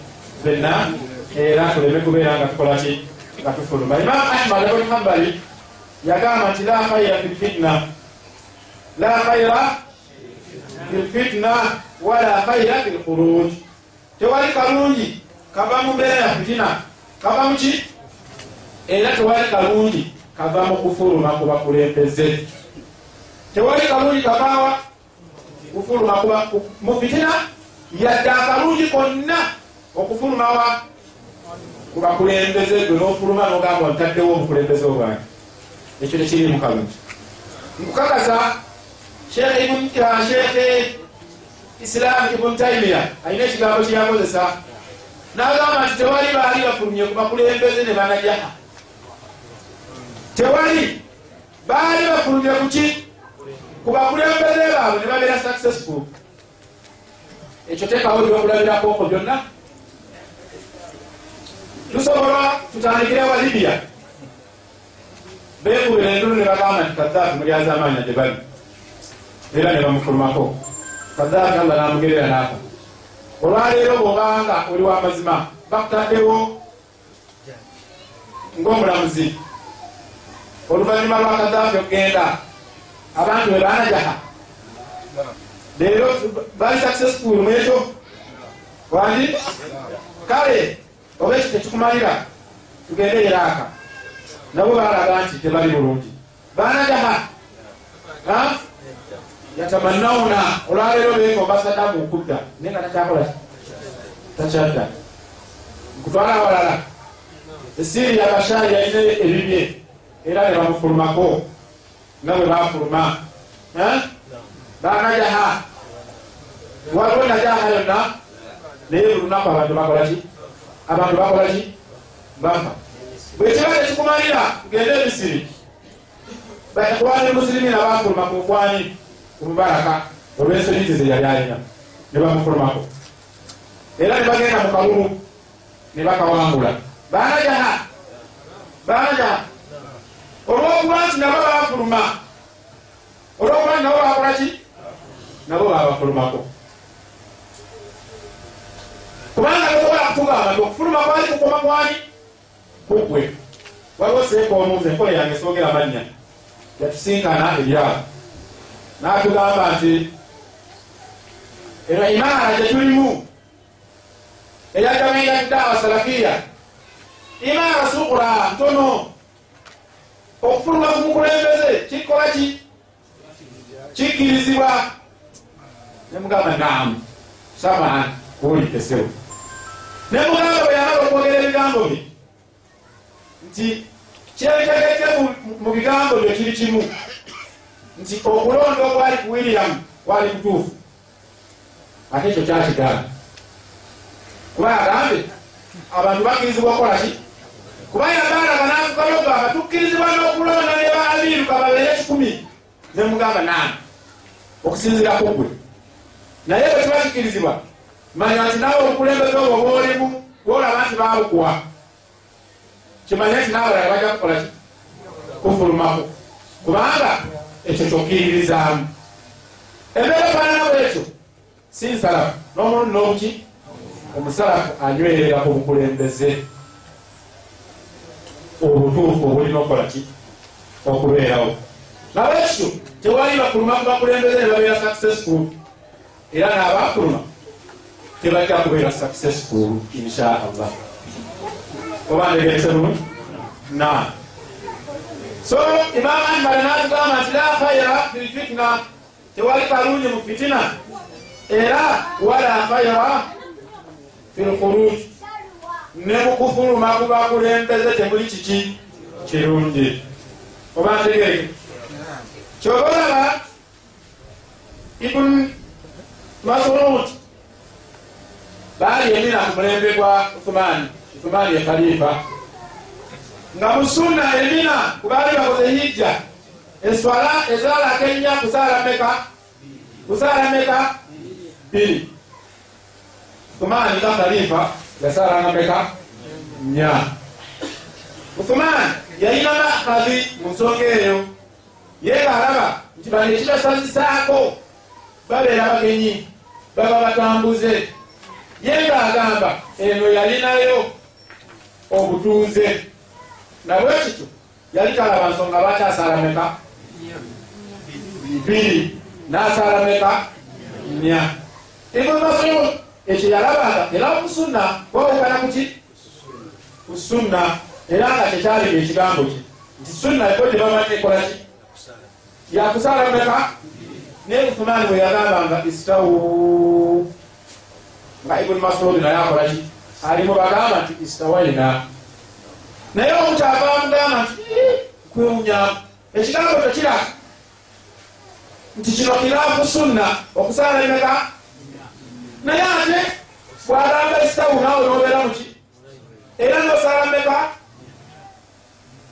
fenna era tuleme kubeera nga tukola ki? Nga tufuluma. Imam ahmad abul hambali yagamba nti la khaira fi lfitna la khaira fi lfitna wala khaira fi lkhuruj tewali kalungi kava mu mbeera ya fitina. Kava muki era tewali kalungi kava mu kufuluma ku bakulembeze tewali kalungi kavaawa kufuluma mu fitina yadde akalungi konna okufulumawa ku bakulembeze gwe n'ofuluma n'ogamba ntaddewo obukulembeze obwange ekyo tekiri mu kalungi. Nkukakasa shekhe islam ibun taimiya alina ekigambo kyeyakozesa n'agamba nti tewali baali bafulumye ku bakulembeze ne banajaha tewali baali bafulumye kuki ku bakulembeze baabwe ne babeera successful. Ekyo teekawo byokulabirakooko byonna. Tusobola tutandikire wa libiya bekubira endulu ne bagamba nti kadaafi mulyaza amaanya gye bali. Era ne bamufulumako. Kadaafi allah namugerera naafa olwaleero bwobanga oli wamazima bakutaddewo ngaomulamuzi oluvanyuma lwa kadaafi okgenda abantu we banajaha. Leero bali successful mwekyo wandi kale oba ekyo tekikumalira tugende iraaka nabo balaga nti tebali bulungi. Banajaha yatamannawuna olwaleero bengomba sadamu okudda naye nga takyakola takyadda. Nkutwala awalala. Esiri yabashari yalina ebibye era ne bamufulumako nga bwe bafuluma banajaha waliwo najaha yonna naye buli lunaku abantu bakolaki abantu bakolaki bafa bwekiba tekikumalira tugende emisiri bakwani musirimina bafuluma ku mukwani ku mubaraka olw'ensonyizi ze yali alina ne bamufulumako era ne bagenda mu kalulu ne bakawangula banajaha banajaha olwokuba nti nabo bafuluma olwokuba nti nabo bakolaki nabo babafulumako kubanga tosobola kutugamba nti okufuluma kwali kukoma kwani kugwe waliwo seeka omu nze enkola yange soogera amannya yatusinkana ebyabo n'atugamba nti eno imaara gyetulimu eyagamenga dawa salafiya imaara sukura ntono okufuluma ku mukulembeze kikola ki? Kikkirizibwa nemugamba naamu. Samaan kuwuliddesewo nemugamba bwe yamala okwogera ebigambo bye nti kyetegedde mu bigambo byo kiri kimu nti okulonda okwali ku william kwali kutuufu. Ate ekyo kyakigamba. Kuba yagambe abantu bakkirizibwa okukola ki kuba yabaalaga n'akukaloga batukkirizibwa n'okulonda ne ba abiruka babeere kikumi nemugamba naana okusinzira ku gwe naye bwe kiba kikkirizibwa manya nti naawe obukulembeze obwo bwolimu bwolaba nti babukuwa kimanye nti naabalala bajja kukola ki? Kufulumako kubanga ekyo kyokkiririzaamu embeera efaanana bwekyo si nsalafu. N'omulundi n'obuki omusalafu anywerera ku bukulembeze obutuufu obulina okukola ki okubeerawo nabwekityo tewali bafuluma ku bakulembeze ne babeera successful era n'abafuluma tebajja kubeera successful insha allah oba ndegerese bulungi na so imam ahmad natugamba nti la khayra fi fitina tewali kalungi mu fitina era wala khayra fi lkhuruj ne mukufuluma kubakulembeze temuli kiki kirungi? Oba ntegereke kyoba olaba ibn masrud baali emina ku mulembe gwa uthumani uthumani ye khalifa nga musunna emina kubaali bakoze hijja eswala ezalako ennya kusaala meka kusaala meka biri uthumani nga khalifa yasaalanga meka nya. Uthumani yalina makadhi mu nsonga eyo ye ngaalaba nti bano ekibasazisaako babeera bagenyi baba batambuze. Ye ngaagamba eno yalinayo obutuuze. Nabwe kityo yali talaba nsonga lwaki asaala meka biri n'asaala meka nya ibnmasud ekyo yalabanga era musunna kwawukana kuki ku sunna. Era nga kyekyalimu ekigambo kye nti sunna eko gye bamanyi ekolaki yakusaala meka naye uthumani bwe yagambanga istawu. Nga ibuni masudi naye akolaki ali mubagamba nti istawaina naye omukyava amugamba nti kwewunyamu ekigambo tekiraga nti kino kiraafu sunna. Okusaala meka naye ate bwagamba istawu naawe nobeera muki era nosaala meka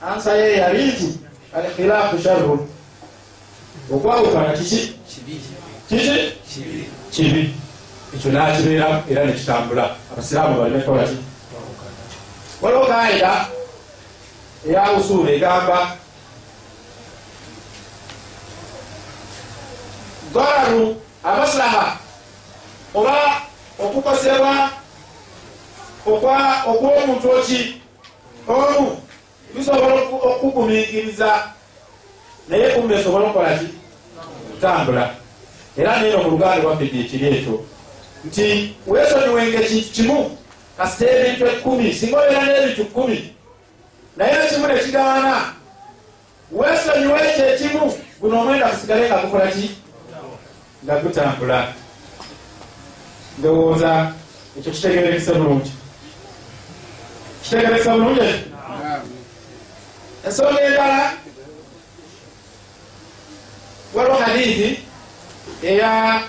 ansa ye yali nti alkhilaafu sharrun okwawukana kiki kiki kibi ekyo nakibeera era nekitambula abasiraamu balimekolaki waliwo kaida eya usuula egamba dararu amaslaha oba okukosebwa okw'omuntu oki? Omu bisobola okukugumikiriza naye kumba esobola okukolaki kutambula. Era neno mu luganda lwaffe gyekiri ekyo. Nti weesonyiwenga ekintu kimu kasita ebintu ekkumi singa obeera n'ebintu kkumi naye ekimu nekigaana weesonyiwa ekyo ekimu guno omwenda gusigale nga gukolaki nga gutambula ndowooza ekyo kitegerekese bulungi kitegerekese bulungi ekyo ensonga endala waliwo hadithi eya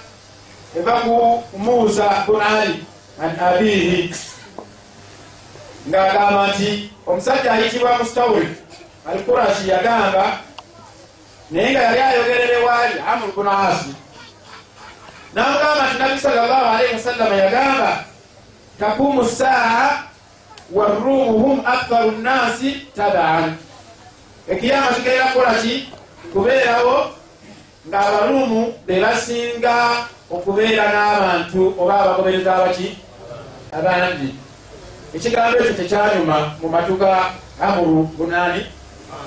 eva ku muusa bun ali an abihi ng'agamba nti omusajja ayitibwa mustawul alkurashi yagamba naye nga yali ayogerere waali amur bun asi namugamba nti nabi salllahu alaihi wasallama yagamba takumu saa warumu hum aktharu nnasi tabaan. Ekiyama kigenda kukolaki kubeerawo ng'abaluumu be basinga okubeera n'abantu oba abagobereza abaki? Abandi. Ekigambo ekyo tekyanyuma mu matu ga amuru bunaani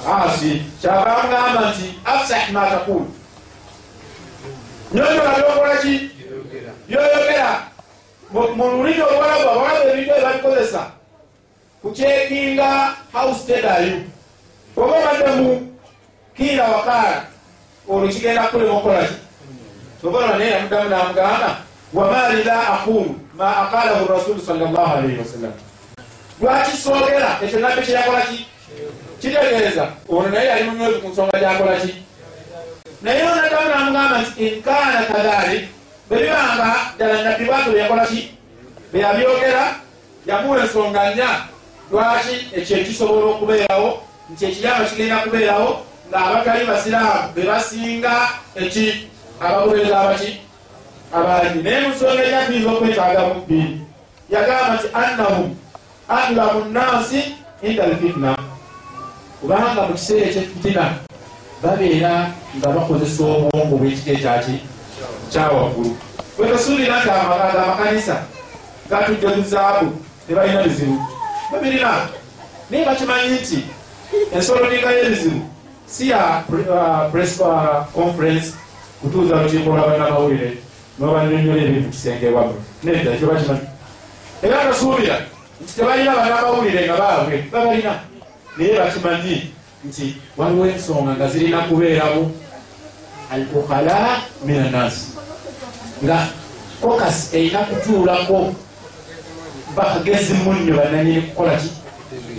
asi. Kyava mugamba nti afsah ma takulu nyonyola byokolaki byoyogera mu lulimi olwalabu abalabu ebintu ebabikozesa kukyekinga house tedayu oba obadde mu kiira wakaala olwo kigenda kulema okukolaki tobola naye yamuddamu namugamba wamaali la aqulu ma aqalahu rasulu salllah alaihi wasallam lwaki soogera ekyo nabbe kyeyakolaki kitegeeza. Ono naye yali munyozi ku nsonga gyakolaki naye onaddamu namugamba nti inkaana kadhalik bwebibanga ddala nabbi bwatu beyakolaki beyabyogera yamuwa ensonga nnya lwaki ekyo ekisobola okubeerawo nti ekiyama kigenda kubeerawo ng'abatali basiraamu be basinga eki abagobereza abaki abangi naye musonga ekyatuyinza okwetaaga mu ddiini yagamba nti annahum adlamu nnansi inda alfitna kubanga mu kiseera ekyefitina babeera nga bakozesa obwongo bw'ekika ekyaki kyawaggulu wetasuulira nti amakanisa gatujja tuzaabu tebalina bizibu. Babirina naye bakimanyi nti ensolo ninga y'ebizibu si ya press conference kutuuza lukiiko lwabannamawulire nobanyonyola ebintu kisengebwamu nedda ekyo bakimanyi. Era nasuubira nti tebalina bannamawulire nga baabwe babalina. Naye bakimanyi nti waliwo ensonga nga zirina kubeeramu al ukala min anasi nga kokas erina kutuulako. Bakagezi munnyo bananyini kukola ki?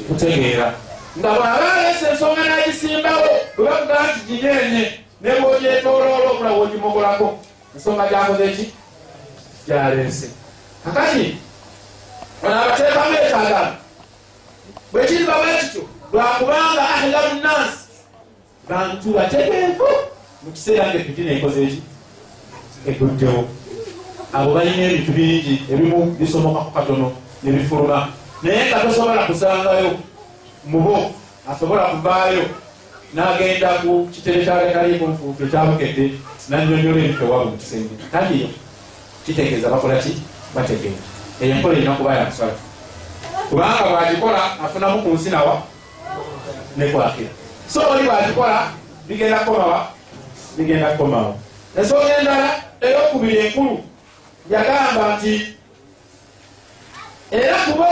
Kutegeera. Nga bwaba alesa ensonga nagisimbawo bwebakuga nti ginyenye nebwogyetoloola okulaba ogimogolako ensonga gyakoze ki? Gyalese kakati ono abateekamu ekagano bwekiriba bwekityo lwakubanga ahlamu nnansi bantu bategeevu mu kiseera nga efitina ekoze eki eguddewo abo balina ebintu bingi ebimu bisomokaku katono nebifuluma. Naye nga tosobola kusangayo mubo asobola kuvaayo n'agenda ku kitere kyaleetaliiku nfuufu ekyabukedde nanyonyola ebifo wabo mu kisenge. Kaliyo kitegeeza bakola ki? Bategeera eyo enkola erina kuba yakusala kubanga bwagikola afunamu ku nsi nawa nekwakira so oli bwagikola bigenda kukomawa. Bigenda kukomawo ensonga endala eyokubiri enkulu yagamba nti era kubo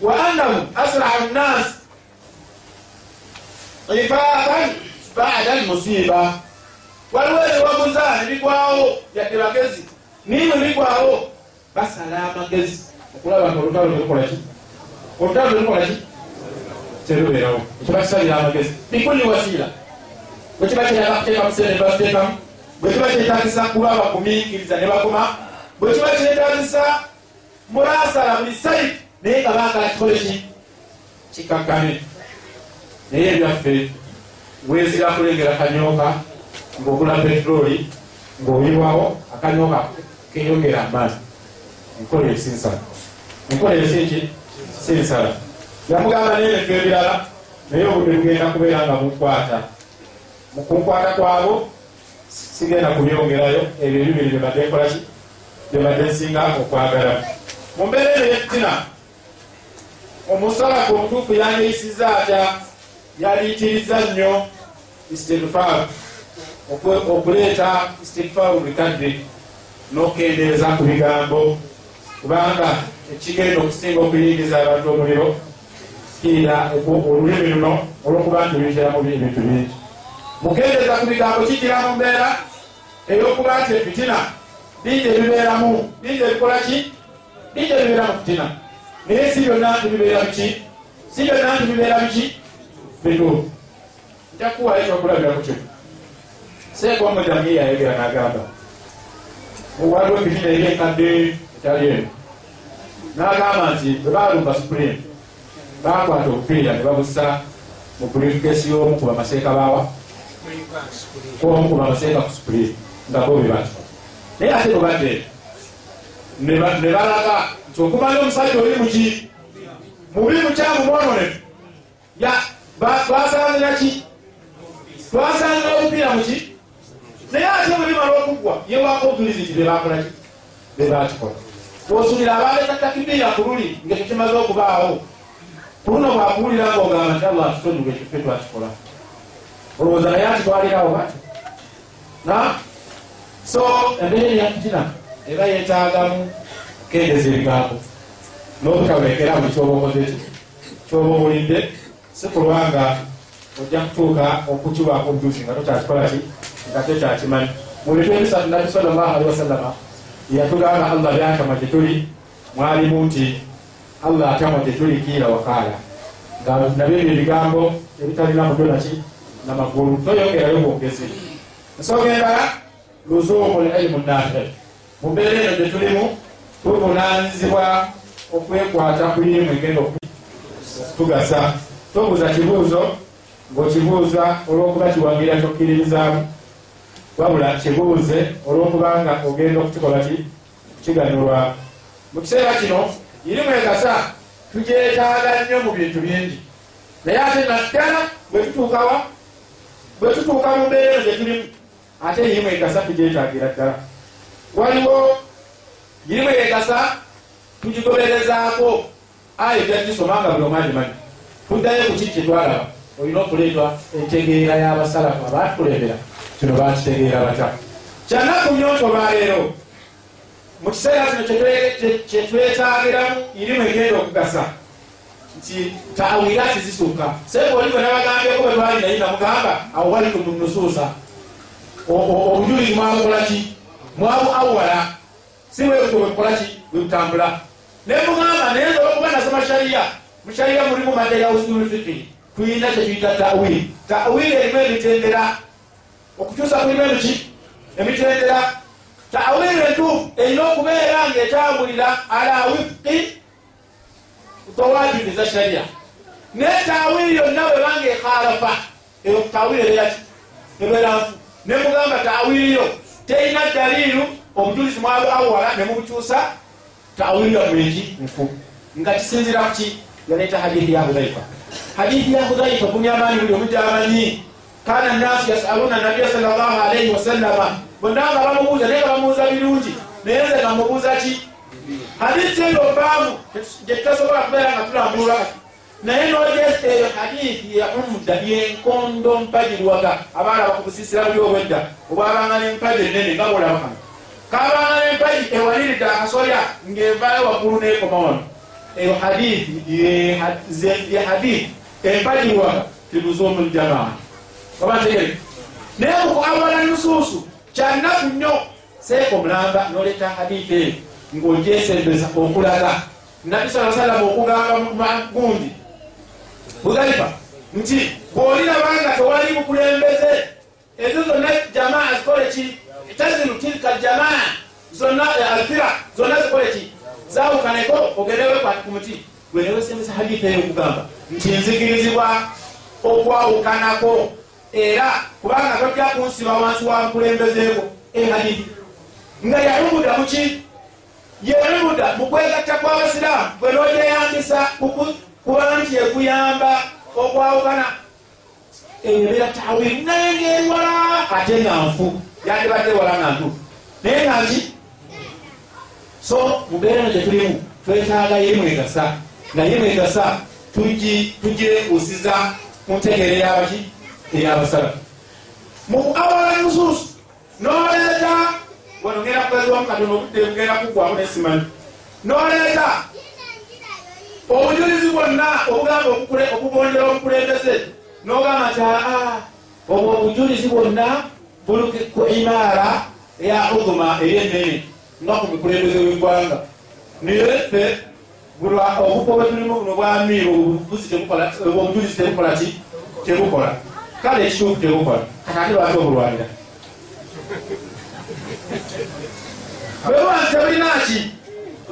wa annahu asrau nnasi ifaakan bada almusiba waliwo ebiwaguza nebigwawo yadde bagezi niwe bigwawo basala amagezi. Okulaba nti olutalo telukolaki olutalo telukolaki terubeerawo ekiba kisalira amagezi bikuli wasiira bwekiba kyetaaga kuteeka musere nebakiteekamu bwekiba kyetagisa kuba bagumiikiriza ne bakoma bwekiba kyetagisa mulasala buli saidi naye nga baagala kikole ki kikakkane naye ebyaffe wezira kulengera kanyooka ngaogula petroli ngaoyibwawo akanyooka keyongera amaani enkola esinsala enkola esinki sinsala yamugamba nebintu ebirala naye obudde bugenda kubeera nga mukwata mukunkwata kwabo sigenda kubyongerayo ebyo ebibiri byebadde nkolaki byebadde nsinga okwagala. Mu mbeera eno yefitina omusalaku omutuufu yandiyisiza atya? Yaliyitiriza nnyo istigfar okuleeta istigfar bikadde n'okendeeza ku bigambo. Kubanga ekigenda okusinga okuyingiza abantu omuliro kiira olulimi luno olwokuba nti luyitiramu ebintu bingi. Mukendeeza ku bigambo kijira mu mbeera ey'okuba nti efitina bingi ebibeeramu bingi ebikola ki? Bingi ebibeera mu fitina naye si byonna nti bibeera biki? Si byonna nti bibeera biki bituufu njakuwa ekyokulabiraku kyo. Seeka omujamii yayogera n'agamba waliwo efitina eri enkadde ekyali eno. N'agamba nti bwe baalumba supreme bakwata obupiira ne babusa mu purifikesi y'omu ku bamaseeka baawa omu ku bamaseeka ku supreme nga bo bebati naye ate bwebadde ne balaga nti okumanya omusajja oli muki mubi mukyamu mwononefu twasaniraki twasanira obupiira muki naye ate bwebimala okuggwa yewako obujulizi nti bebakolaki bebakikola osulira abaleeta takibiira ku luli ngaekyo kimaze okubaawo ku luno bwakuwulira ngaogamba nti allah atutonduga ekyo fe twakikola olowooza naye atitwalirawo bati na? So embeera eyakutina eba yetaagamu kukendeza ebigambo n'obutawekera buli kyoba okoze kyoba owulidde si kulwanga ojja kutuuka okukiwaako obujuzi nga tokyakikola ki nga tokyakimanyi mu bintu ebisatu nabi salllahu alihi wasallama yatugamba allah byatama gyetuli mwalimu nti allah atama gyetuli kiira wakaala nabyo ebyo ebigambo ebitalina mudolaki namagulu toyongerayo bwongezi ensonga endala luzuumu lilmu nafi mu mbeera eno gyetulimu tuvunanyizibwa okwekwata ku irimu egenda okutugasa tobuuza kibuuzo ng'okibuuza olw'okuba kiwangira kyokkiririzaamu wabula kibuuze olw'okubanga ogenda okukikola ki kukiganulwa mu kiseera kino irimu egasa tugyetaaga nnyo mu bintu bingi. Naye ate naddala bwe tutuukawa bwe tutuuka mu mbeera eno gyetulimu ate irimu egasa tugyetaagira ddala waliwo irimu egasa tugigoberezaako ayo gyagisoma nga buli omwagimanyi tuddayo ku kiki kyetwalaba olina okuleetwa entegeera y'abasalafu abaatukulembera kino bakitegeera batya kyanaku nnyo ntobaaleero mu kiseera kino kyetwetaagiramu irimu egenda okugasa. Nti tawirati zisukka. Sebe oliwe nabagambyeko bwe twali naye namugamba awalitu mu nusuusa obujulizi mwabukolaki mwabu awala. Si bwebutyo bwebukolaki bwebutambula nemugamba naye nsobola okuba nasoma shariya mushariya mulimu mada ya usulu fiki tuyina kyetuyita tawiri tawiri erimu emitendera. Okukyusa kulimu emiki emitendera tawiri entuufu erina okubeera ngaetambulira ala wifki towajibu za sharia. Naye tawiri yonna bwebanga ekhalafa eyo tawiri ebeeraki ebeera nfu nemugamba tawiri yo terina daliilu obujulizi mwabo awala nemubukyusa tawiri yamweki nfu. Nga kisinzira kuki yaleeta hadithi ya hudhaifa. Hadithi ya hudhaifa kunyamaani buli omujamanyi kana nasu yasaluna nabiya salllah alaihi wasallama bonna nga bamubuuza naye nga bamubuuza birungi naye nze nga mubuuza ki? Hadithi eyo baamu gyetutasobola kubeera nga tulambulwa naye nogesa eyo hadithi ya umda yenkondo mpagirwaga abaana bakubusiisira buli obwedda obwabanga nempagi enene nga bolabakano kabanga nempagi ewaliridde akasolya ng'evaayo waggulu nekoma wano. Eyo hadithi ye hadithi empagirwaga tiluzumu ljamaa obategere naye mukwabala nusuusu kyanaku nnyo seeka omulamba noleeta hadithi eyo ng'ogyesembeza okulaga. Nabi saa salama okugamba gundi bugalifa nti bw'olirabanga tewali bukulembeze. Ezo zonna jamaa zikole ki? Taziru tilka jamaa. Zonna alfira zonna zikole ki? Zawukaneko ogendewekwati ku muti. Gwenewesembeza hadithi eyo okugamba. Nti nzikirizibwa okwawukanako era kubanga tojja kunsiba wansi wa nkulembezeeko ehadithi nga yaumuda muki yeemuda mukwegatta kw'abasiraamu bwe nogyeyambisa kuba nti ekuyamba okwawukana. Ebeera tawiri naye ngaewala ate nga nfu yandibadde wala nga ntufu naye nga nki so mubeera no gyetulimu twetaaga yemwegasa nga yemwegasa tugyebusiza ku ntegeero eyabaki eyabasalafu mu awala nusuusu noleeta wano ngenda kugaziwamu katono obudde bugenda kuggwamu nesimanyi noleeta obujulizi bwonna obugamba okugondera omukulembeze nogamba nti aa obwo obujulizi bwonna buli ku imaara eya uduma ey'enene nga ku mukulembeze w'eggwanga. Naye ffe obufo bwetulimu buno bwamiiro obujulizi tebukola ki? Tebukola kale ekituufu tebukola kakati lwaki obulwanira bwebanti tebulinaki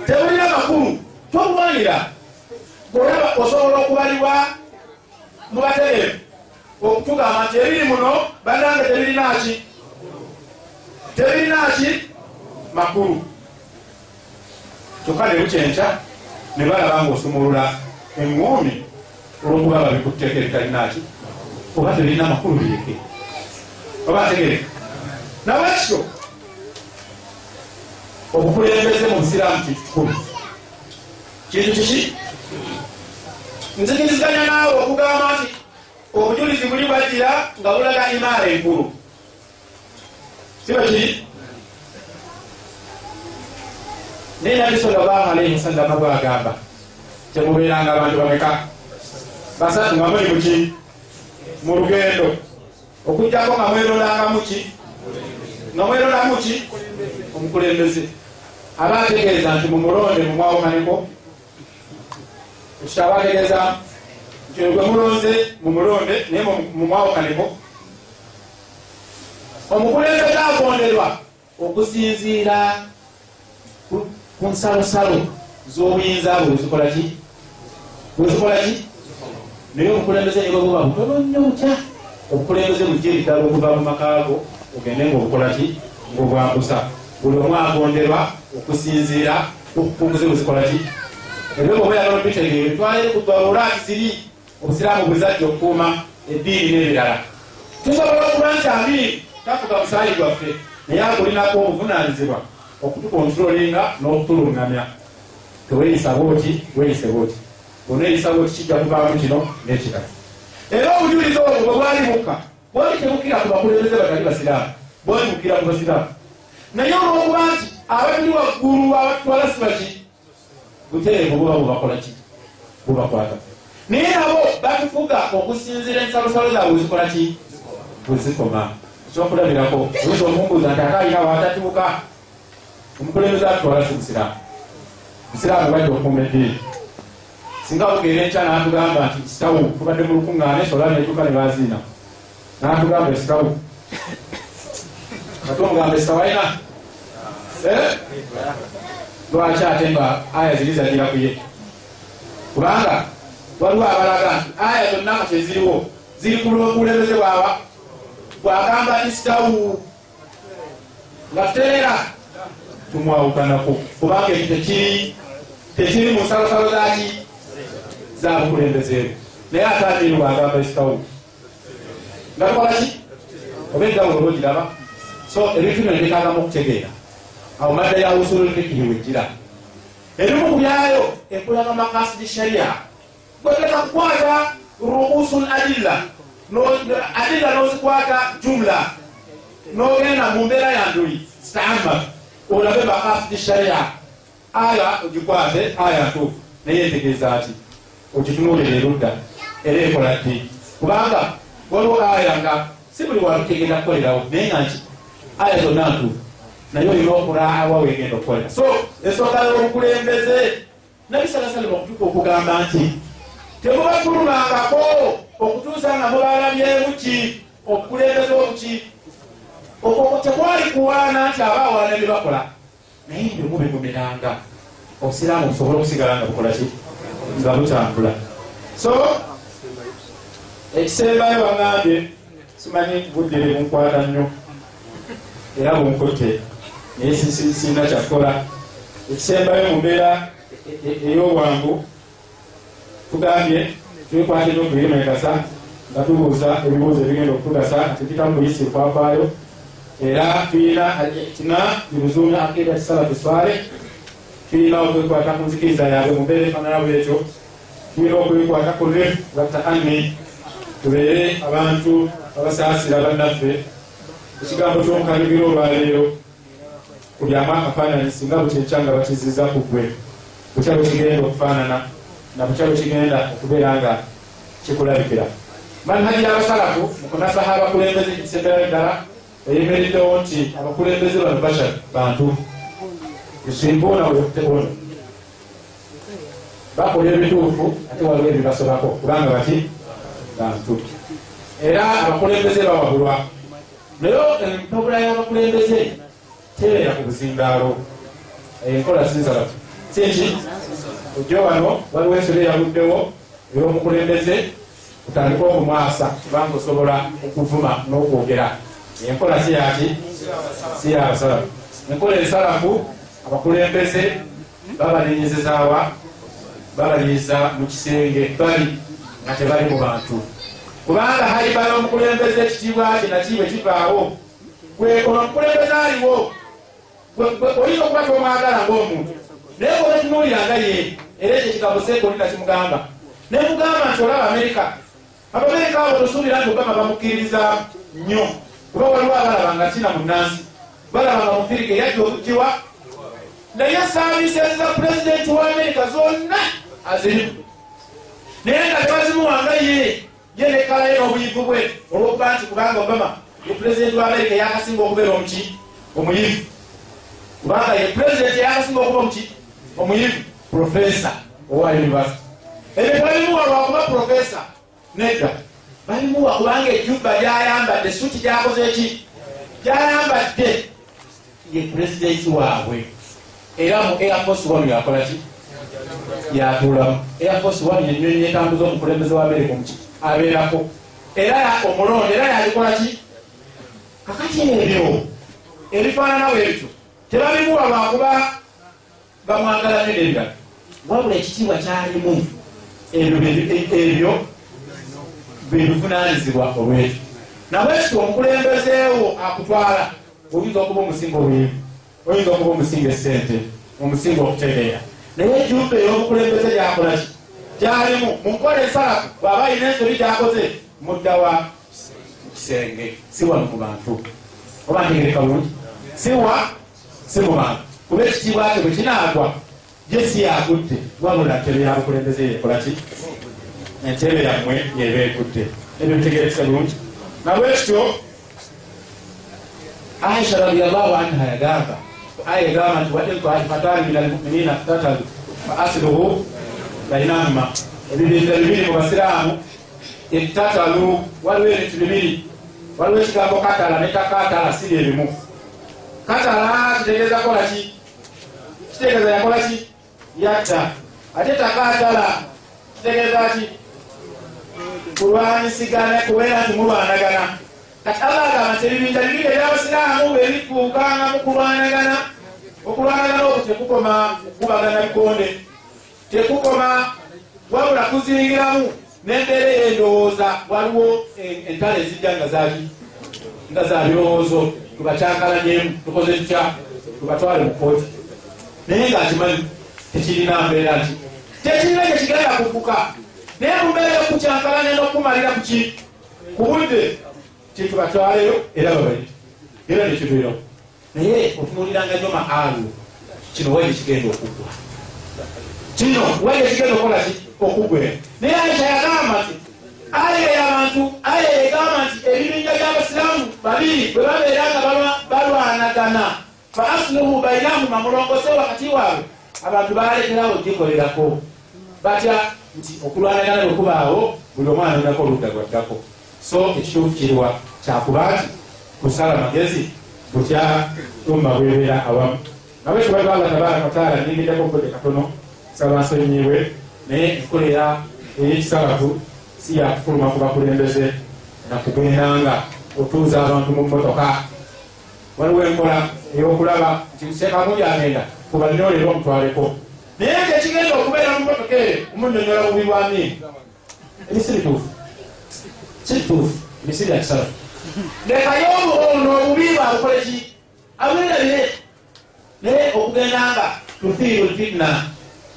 tebulina makulu. Tobulwanira bwolaba osobola okubalibwa mubategeevu okutugamba nti ebiri muno banange tebirinaki tebirinaki makulu. Kyokka nebukyenkya ne balaba nga osumulula eŋŋoomi olwokuba babikutteeka ebitalinaki oba tebirina makulu bireke oba ategereka nawekityo obukulembeze mu busiraamu kintu kikulu kintu kiki nzikiriziganya naawe okugamba nti obujulizi buli bwajira nga bulaga imaara enkulu siba kiri naye nabi sallallahu alaihi wasallama bwagamba temubeeranga abantu bameka basatu nga muli muki mu lugendo. Okujjako nga mwerolanga muki nga mwerola muki omukulembeze aba ategeeza nti mumulonde mumwawukaneko ekita abategeeza nti gwe mulonze mumulonde naye mumwawukaneko omukulembeze agonderwa okusinziira ku nsalosalo z'obuyinza bwe wezikolaki wezikolaki naye obukulembeze ne bwebuba butono nnyo butya. Obukulembeze bujja ebiddala okuva mu makaago ogende ngaobukolaki ngaobwambusa buli omu agonderwa okusinziira okupunguze bwezikolaki ebyo bwe oyagala obitegeere twalire ku daruraati ziri obusiraamu bwezajja okukuuma eddiini n'ebirala. Tusobola okuba nti amiiri tafuga musaayi gwaffe. Naye agulinako obuvunanyizibwa okutukontrolinga n'okutulungamya. Teweyisa bwoti weyise bwoti oneeyisa bwoti kijja kuvaamu kino n'ekirala era obujulizi obwo bwe bwali bukka bwali tebukira ku bakulembeze batali basiraamu bwali bukira ku basiraamu naye olwokuba nti abatuli waggulu abatutwala sibaki buteevu buba bubakola ki bubakwata naye nabo batufuga okusinzira ensalosalo zaabwe wezikola ki wezikoma ekyokulabirako oyinza okumbuuza nti ate alina watatuuka omukulembeze atutwala si busiraamu busiraamu bajja okuuma eddiini singa bugeera enkya natugamba nti sitawu tubadde mu lukuŋŋaana esola netuuka ne baziina natugamba esitawu atomugamba esitawu alina eh? lwaki ate nga aya ziri zagira kuye kubanga waliwo abalaga nti aya zonna nga kyeziriwo ziri ku lwokulembeze bwaba bwagamba isitawu nga tutereera tumwawukanako kubanga ekyo tekiri tekiri mu nsalosalo zaki zabukulembezeeru naye atandiri bwagamba isitawu nga tukolaki oba enjawulo olwogiraba so ebintu bino ndekagamu okutegeera. Awo madda ya usulu fikihi wejira erimu ku byayo ekulaga makasidi sharia. Gweteka kukwata ruusul adilla. Adilla nozikwata jumla. Nogenda mu mbeera yanduli stama olabe makasidi sharia. Aya ogikwate aya ntuufu. Naye entegeeza ati ogitunulira erudda era ekola ddi kubanga waliwo aya nga si buli walutegenda kukolerawo naye nga nki aya zonna ntuufu naye olina okulaawa wegenda okukolera. So esooka y'obukulembeze nabisalasale okutuka okugamba nti temubatulumangako okutuusa nga mubalamyemu ki obukulembeze obuki okwo tekwali kuwaana nti aba awaana byebakola naye ndio mubimumiranga obusiraamu busobole okusigala nga bukola ki nga butambula so ekisembayo bagambye simanyi buddire bunkwata nnyo. Era bunkotte naye sirina kyakukola ekisembayo mu mbeera ey'obwangu tugambye twekwate nokuyemekasa nga tubuuza ebibuuzo ebigenda okutugasa tekitamu buyisi kwakwayo era tuyina tina bibuzuumya akida kisalafu swale tuyina okwekwata ku nzikiriza yabwe mu mbeera efaanana bwekyo tuyina okwekwata ku ref wataani tubeere abantu abasaasira bannaffe ekigambo ky'omukalibiro olwaleero kulyamu akafaananyi singa bukyekyanga bakiziza ku gwe bukya bwekigenda okufaanana na bukya bwekigenda okubeera nga kikulabikira manhaji y'abasalafu mukunasaha abakulembeze ekisemberayo ddala eyimiriddewo nti abakulembeze bano bashar bantu yusimbuuna weyokutebona bakola ebituufu ate waliwo ebibasobako kubanga bati bantu era abakulembeze bawabulwa naye empabula y'abakulembeze tebeera ku buzindaalo enkola sinsalatu sinki ojjo wano waliwo ensolo eyaluddewo ey'omukulembeze otandika okumwasa kubanga osobola okuvuma n'okwogera enkola si yaki si yabasalafu enkola ensalafu abakulembeze babalinyizizaawa babalinyiza mu kisenge bali nga tebali mu bantu. Kubanga halibala omukulembeze ekitiibwa kinaki bwe kivaawo gwekono omukulembeze aliwo oyinza okuba tomwagala ngaomuntu naye gonetunuuliranga ye era ekyo ekigambo sekolina kimugamba nemugamba nti olaba amerika abamerika abo tosuubira nti obama bamukkiririza nnyo kuba waliwo abalaba nga kina munansi balaba nga mufirika eyajja okugiwa naye saavisi za pulezidenti wa amerika zonna azirimu naye nga tebazimuwanga ye ye nekalaye n'obuyivu bwe olwokuba nti kubanga obama ye pulezidenti wa amerika yakasinga okubeera omuki omuyivu. Kubanga ye pulezidenti yakasinga okuba omuki omuyivu. Profesa owa univesity ebyo balimuwa lwakuba profesa nedda. Balimuwa kubanga ejubba gyayambadde suti gyakoze eki gyayambadde ye pulezidenti waabwe era mu airforce one yakola ki? Yatuulamu airforce one yenyonyi etambuza omukulembeze wa amerika omuki abeerako. Era omulonde era yalikola ki? Kakati ebyo ebifaanana bwebityo tebabimuwa lwakuba bamwagala nedebirala wabula ekitiibwa kyalimu ebyo bebivunanyizibwa olwekyo. Nabwekityo omukulembezeewo akutwala oyinza okuba omusinga obwevu oyinza okuba omusinga esente omusinga okutegeera naye ejumba ey'omukulembeze gyakola ki? Gyalimu mu nkola ensalafu bwaba ayina ensobi gyakoze muddawa kisenge. Si wano mu bantu oba ntegereka bulungi? Siwa si mu bantu kuba ekitiibwa kyo bwe kinaagwa ye si yagudde wabula ntebe yabukulembeze yekolaki entebe yammwe yeba egudde ebyo bitegerekesa bulungi? Nabwekityo aisha radiallahu anha yagamba aya yagamba nti wain taifatani min almuminina ktatalu fa asluhu bainahuma. Ebibinja bibiri mu basiraamu ettatalu waliwo ebintu bibiri waliwo ekigambo katala ne takatala siri ebimu katala kitegeeza kolaki kitegeeza yakolaki yatta ate takatala kitegeeza ki kulwanyisigana kubeera nti mulwanagana kati allah agamba nti ebibinja bibiri ebyabasiraamu bebikuukanga mu kulwanagana okulwanagana okwo tekukoma kukubagana bikonde. Tekukoma wabula kuzingiramu nembeera eyendowooza. Waliwo entala ezijja nga zaki nga za birowoozo. Tubakyankalanyemu tukoze tutya? Tubatwale mu kooti naye ngaakimanyi tekirina mbeera nti tekirina kyekigenda kufuka naye mumbeera yokukyankalanya nokumalira kuki ku budde titubatwaleyo era babali era nekibeerawo naye otunuliranga nyo maalu kino waye kigenda okugwa. Kino waye kigenda okukolaki okugwera naye aisha yagamba nti aya yabantu aya yegamba nti ebibinja byabasiramu babiri bwe babeera nga balwanagana. Fa asluhu bainahuma mulongose wakati waabwe. Abantu balekerawo gikolerako. Batya nti okulwanagana lwekubaawo buli omwana onako oludda lwaddako so ekituufu kiriwa kyakuba nti kusala magezi kutya tumba bwebeera awamu. Nawe kibaga allah tabaraka wataala ningidako obudde katono saba nsonyiibwe naye enkolera eyekisalafu si yakufuluma ku bakulembeze nakugendanga otuuza abantu mu motoka. Waliwo enkola eyokulaba nti sekamundi agenda kubanyolerwa omutwaleko. Naye nga ekigenda okubeera mu motoka eyo omunyonyola bubi bwami ebi si bituufu. Si lekayo ono obubi bwabukoleki abwirabire naye okugendanga tuthiiru lfitna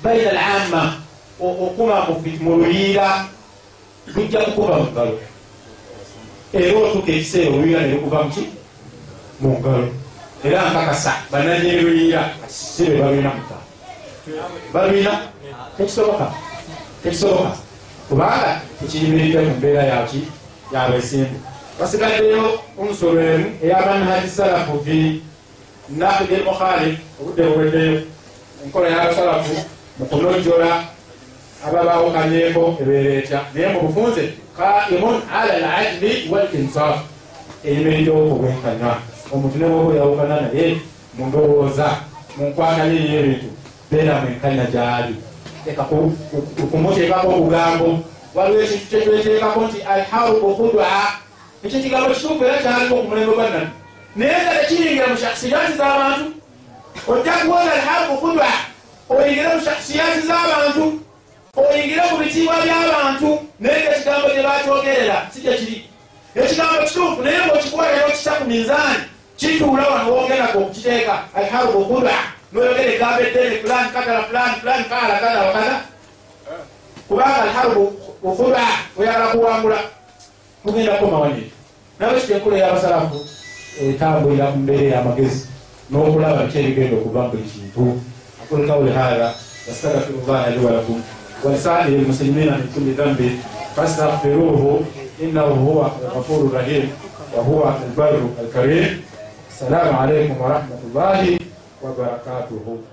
baina alamma okuma mu luyiira lujja kukuba mu ngalo. Era otuuka ekiseera oluyiira nelukuva muki mu ngalo. Era nkakasa bananyini luyiira sibe balwina muka balwina tekisoboka. Tekisoboka. Kubanga tekiyimiridde mu mbeera yaki yabesimbu basigaddeyo unsuru emu eyamanhaji salafu fi nakidi mukhalif obudde buweddeyo enkola y'abasalafu mu kunojjola ababawukanyeko ebeera etya naye mu bufunze qaimun ala ladli walinsaf. Eyimiriddewo okubwenkanya omuntu ne bwoba oyawukana naye mu ndowooza mu nkwagana ey'ebintu beera mwenkanya gyali. Eka kumuteekako obugambo. Waliwo ekintu kyetweteekako nti alharubu khudwa ekyo kigambo kituufu era kyaliwo ku mulembe gwa nabi naye nga tekiringira mu shaksiyati z'abantu ojja kuwona alharubu khudwa oyingire mu shaksiyati z'abantu oyingire mu bitiibwa by'abantu naye nga ekigambo gye bakyogerera si gye kiri. Ekigambo kituufu naye ngaokikuwala nokita ku minzaani kituula wano wongerako okukiteeka alharubu khudwa noyogera egambo eddene fulani katala fulani fulani kaala kada wakada kubanga alharubu ufuba oyagala kuwangula tugendako mawanyire nabekiteekula eyabasalafu etambulira ku mbeera ey'amagezi n'okulaba biki ebigenda okuva buli kintu. Akulekawuli haala wastagfirullaha li walakum walisairi lmuslimina min kulli dhambi fastaghfiruhu innahu huwa alghafuru rahim wahuwa albaru alkarim. Assalamu alaikum warahmatullahi wabarakatuhu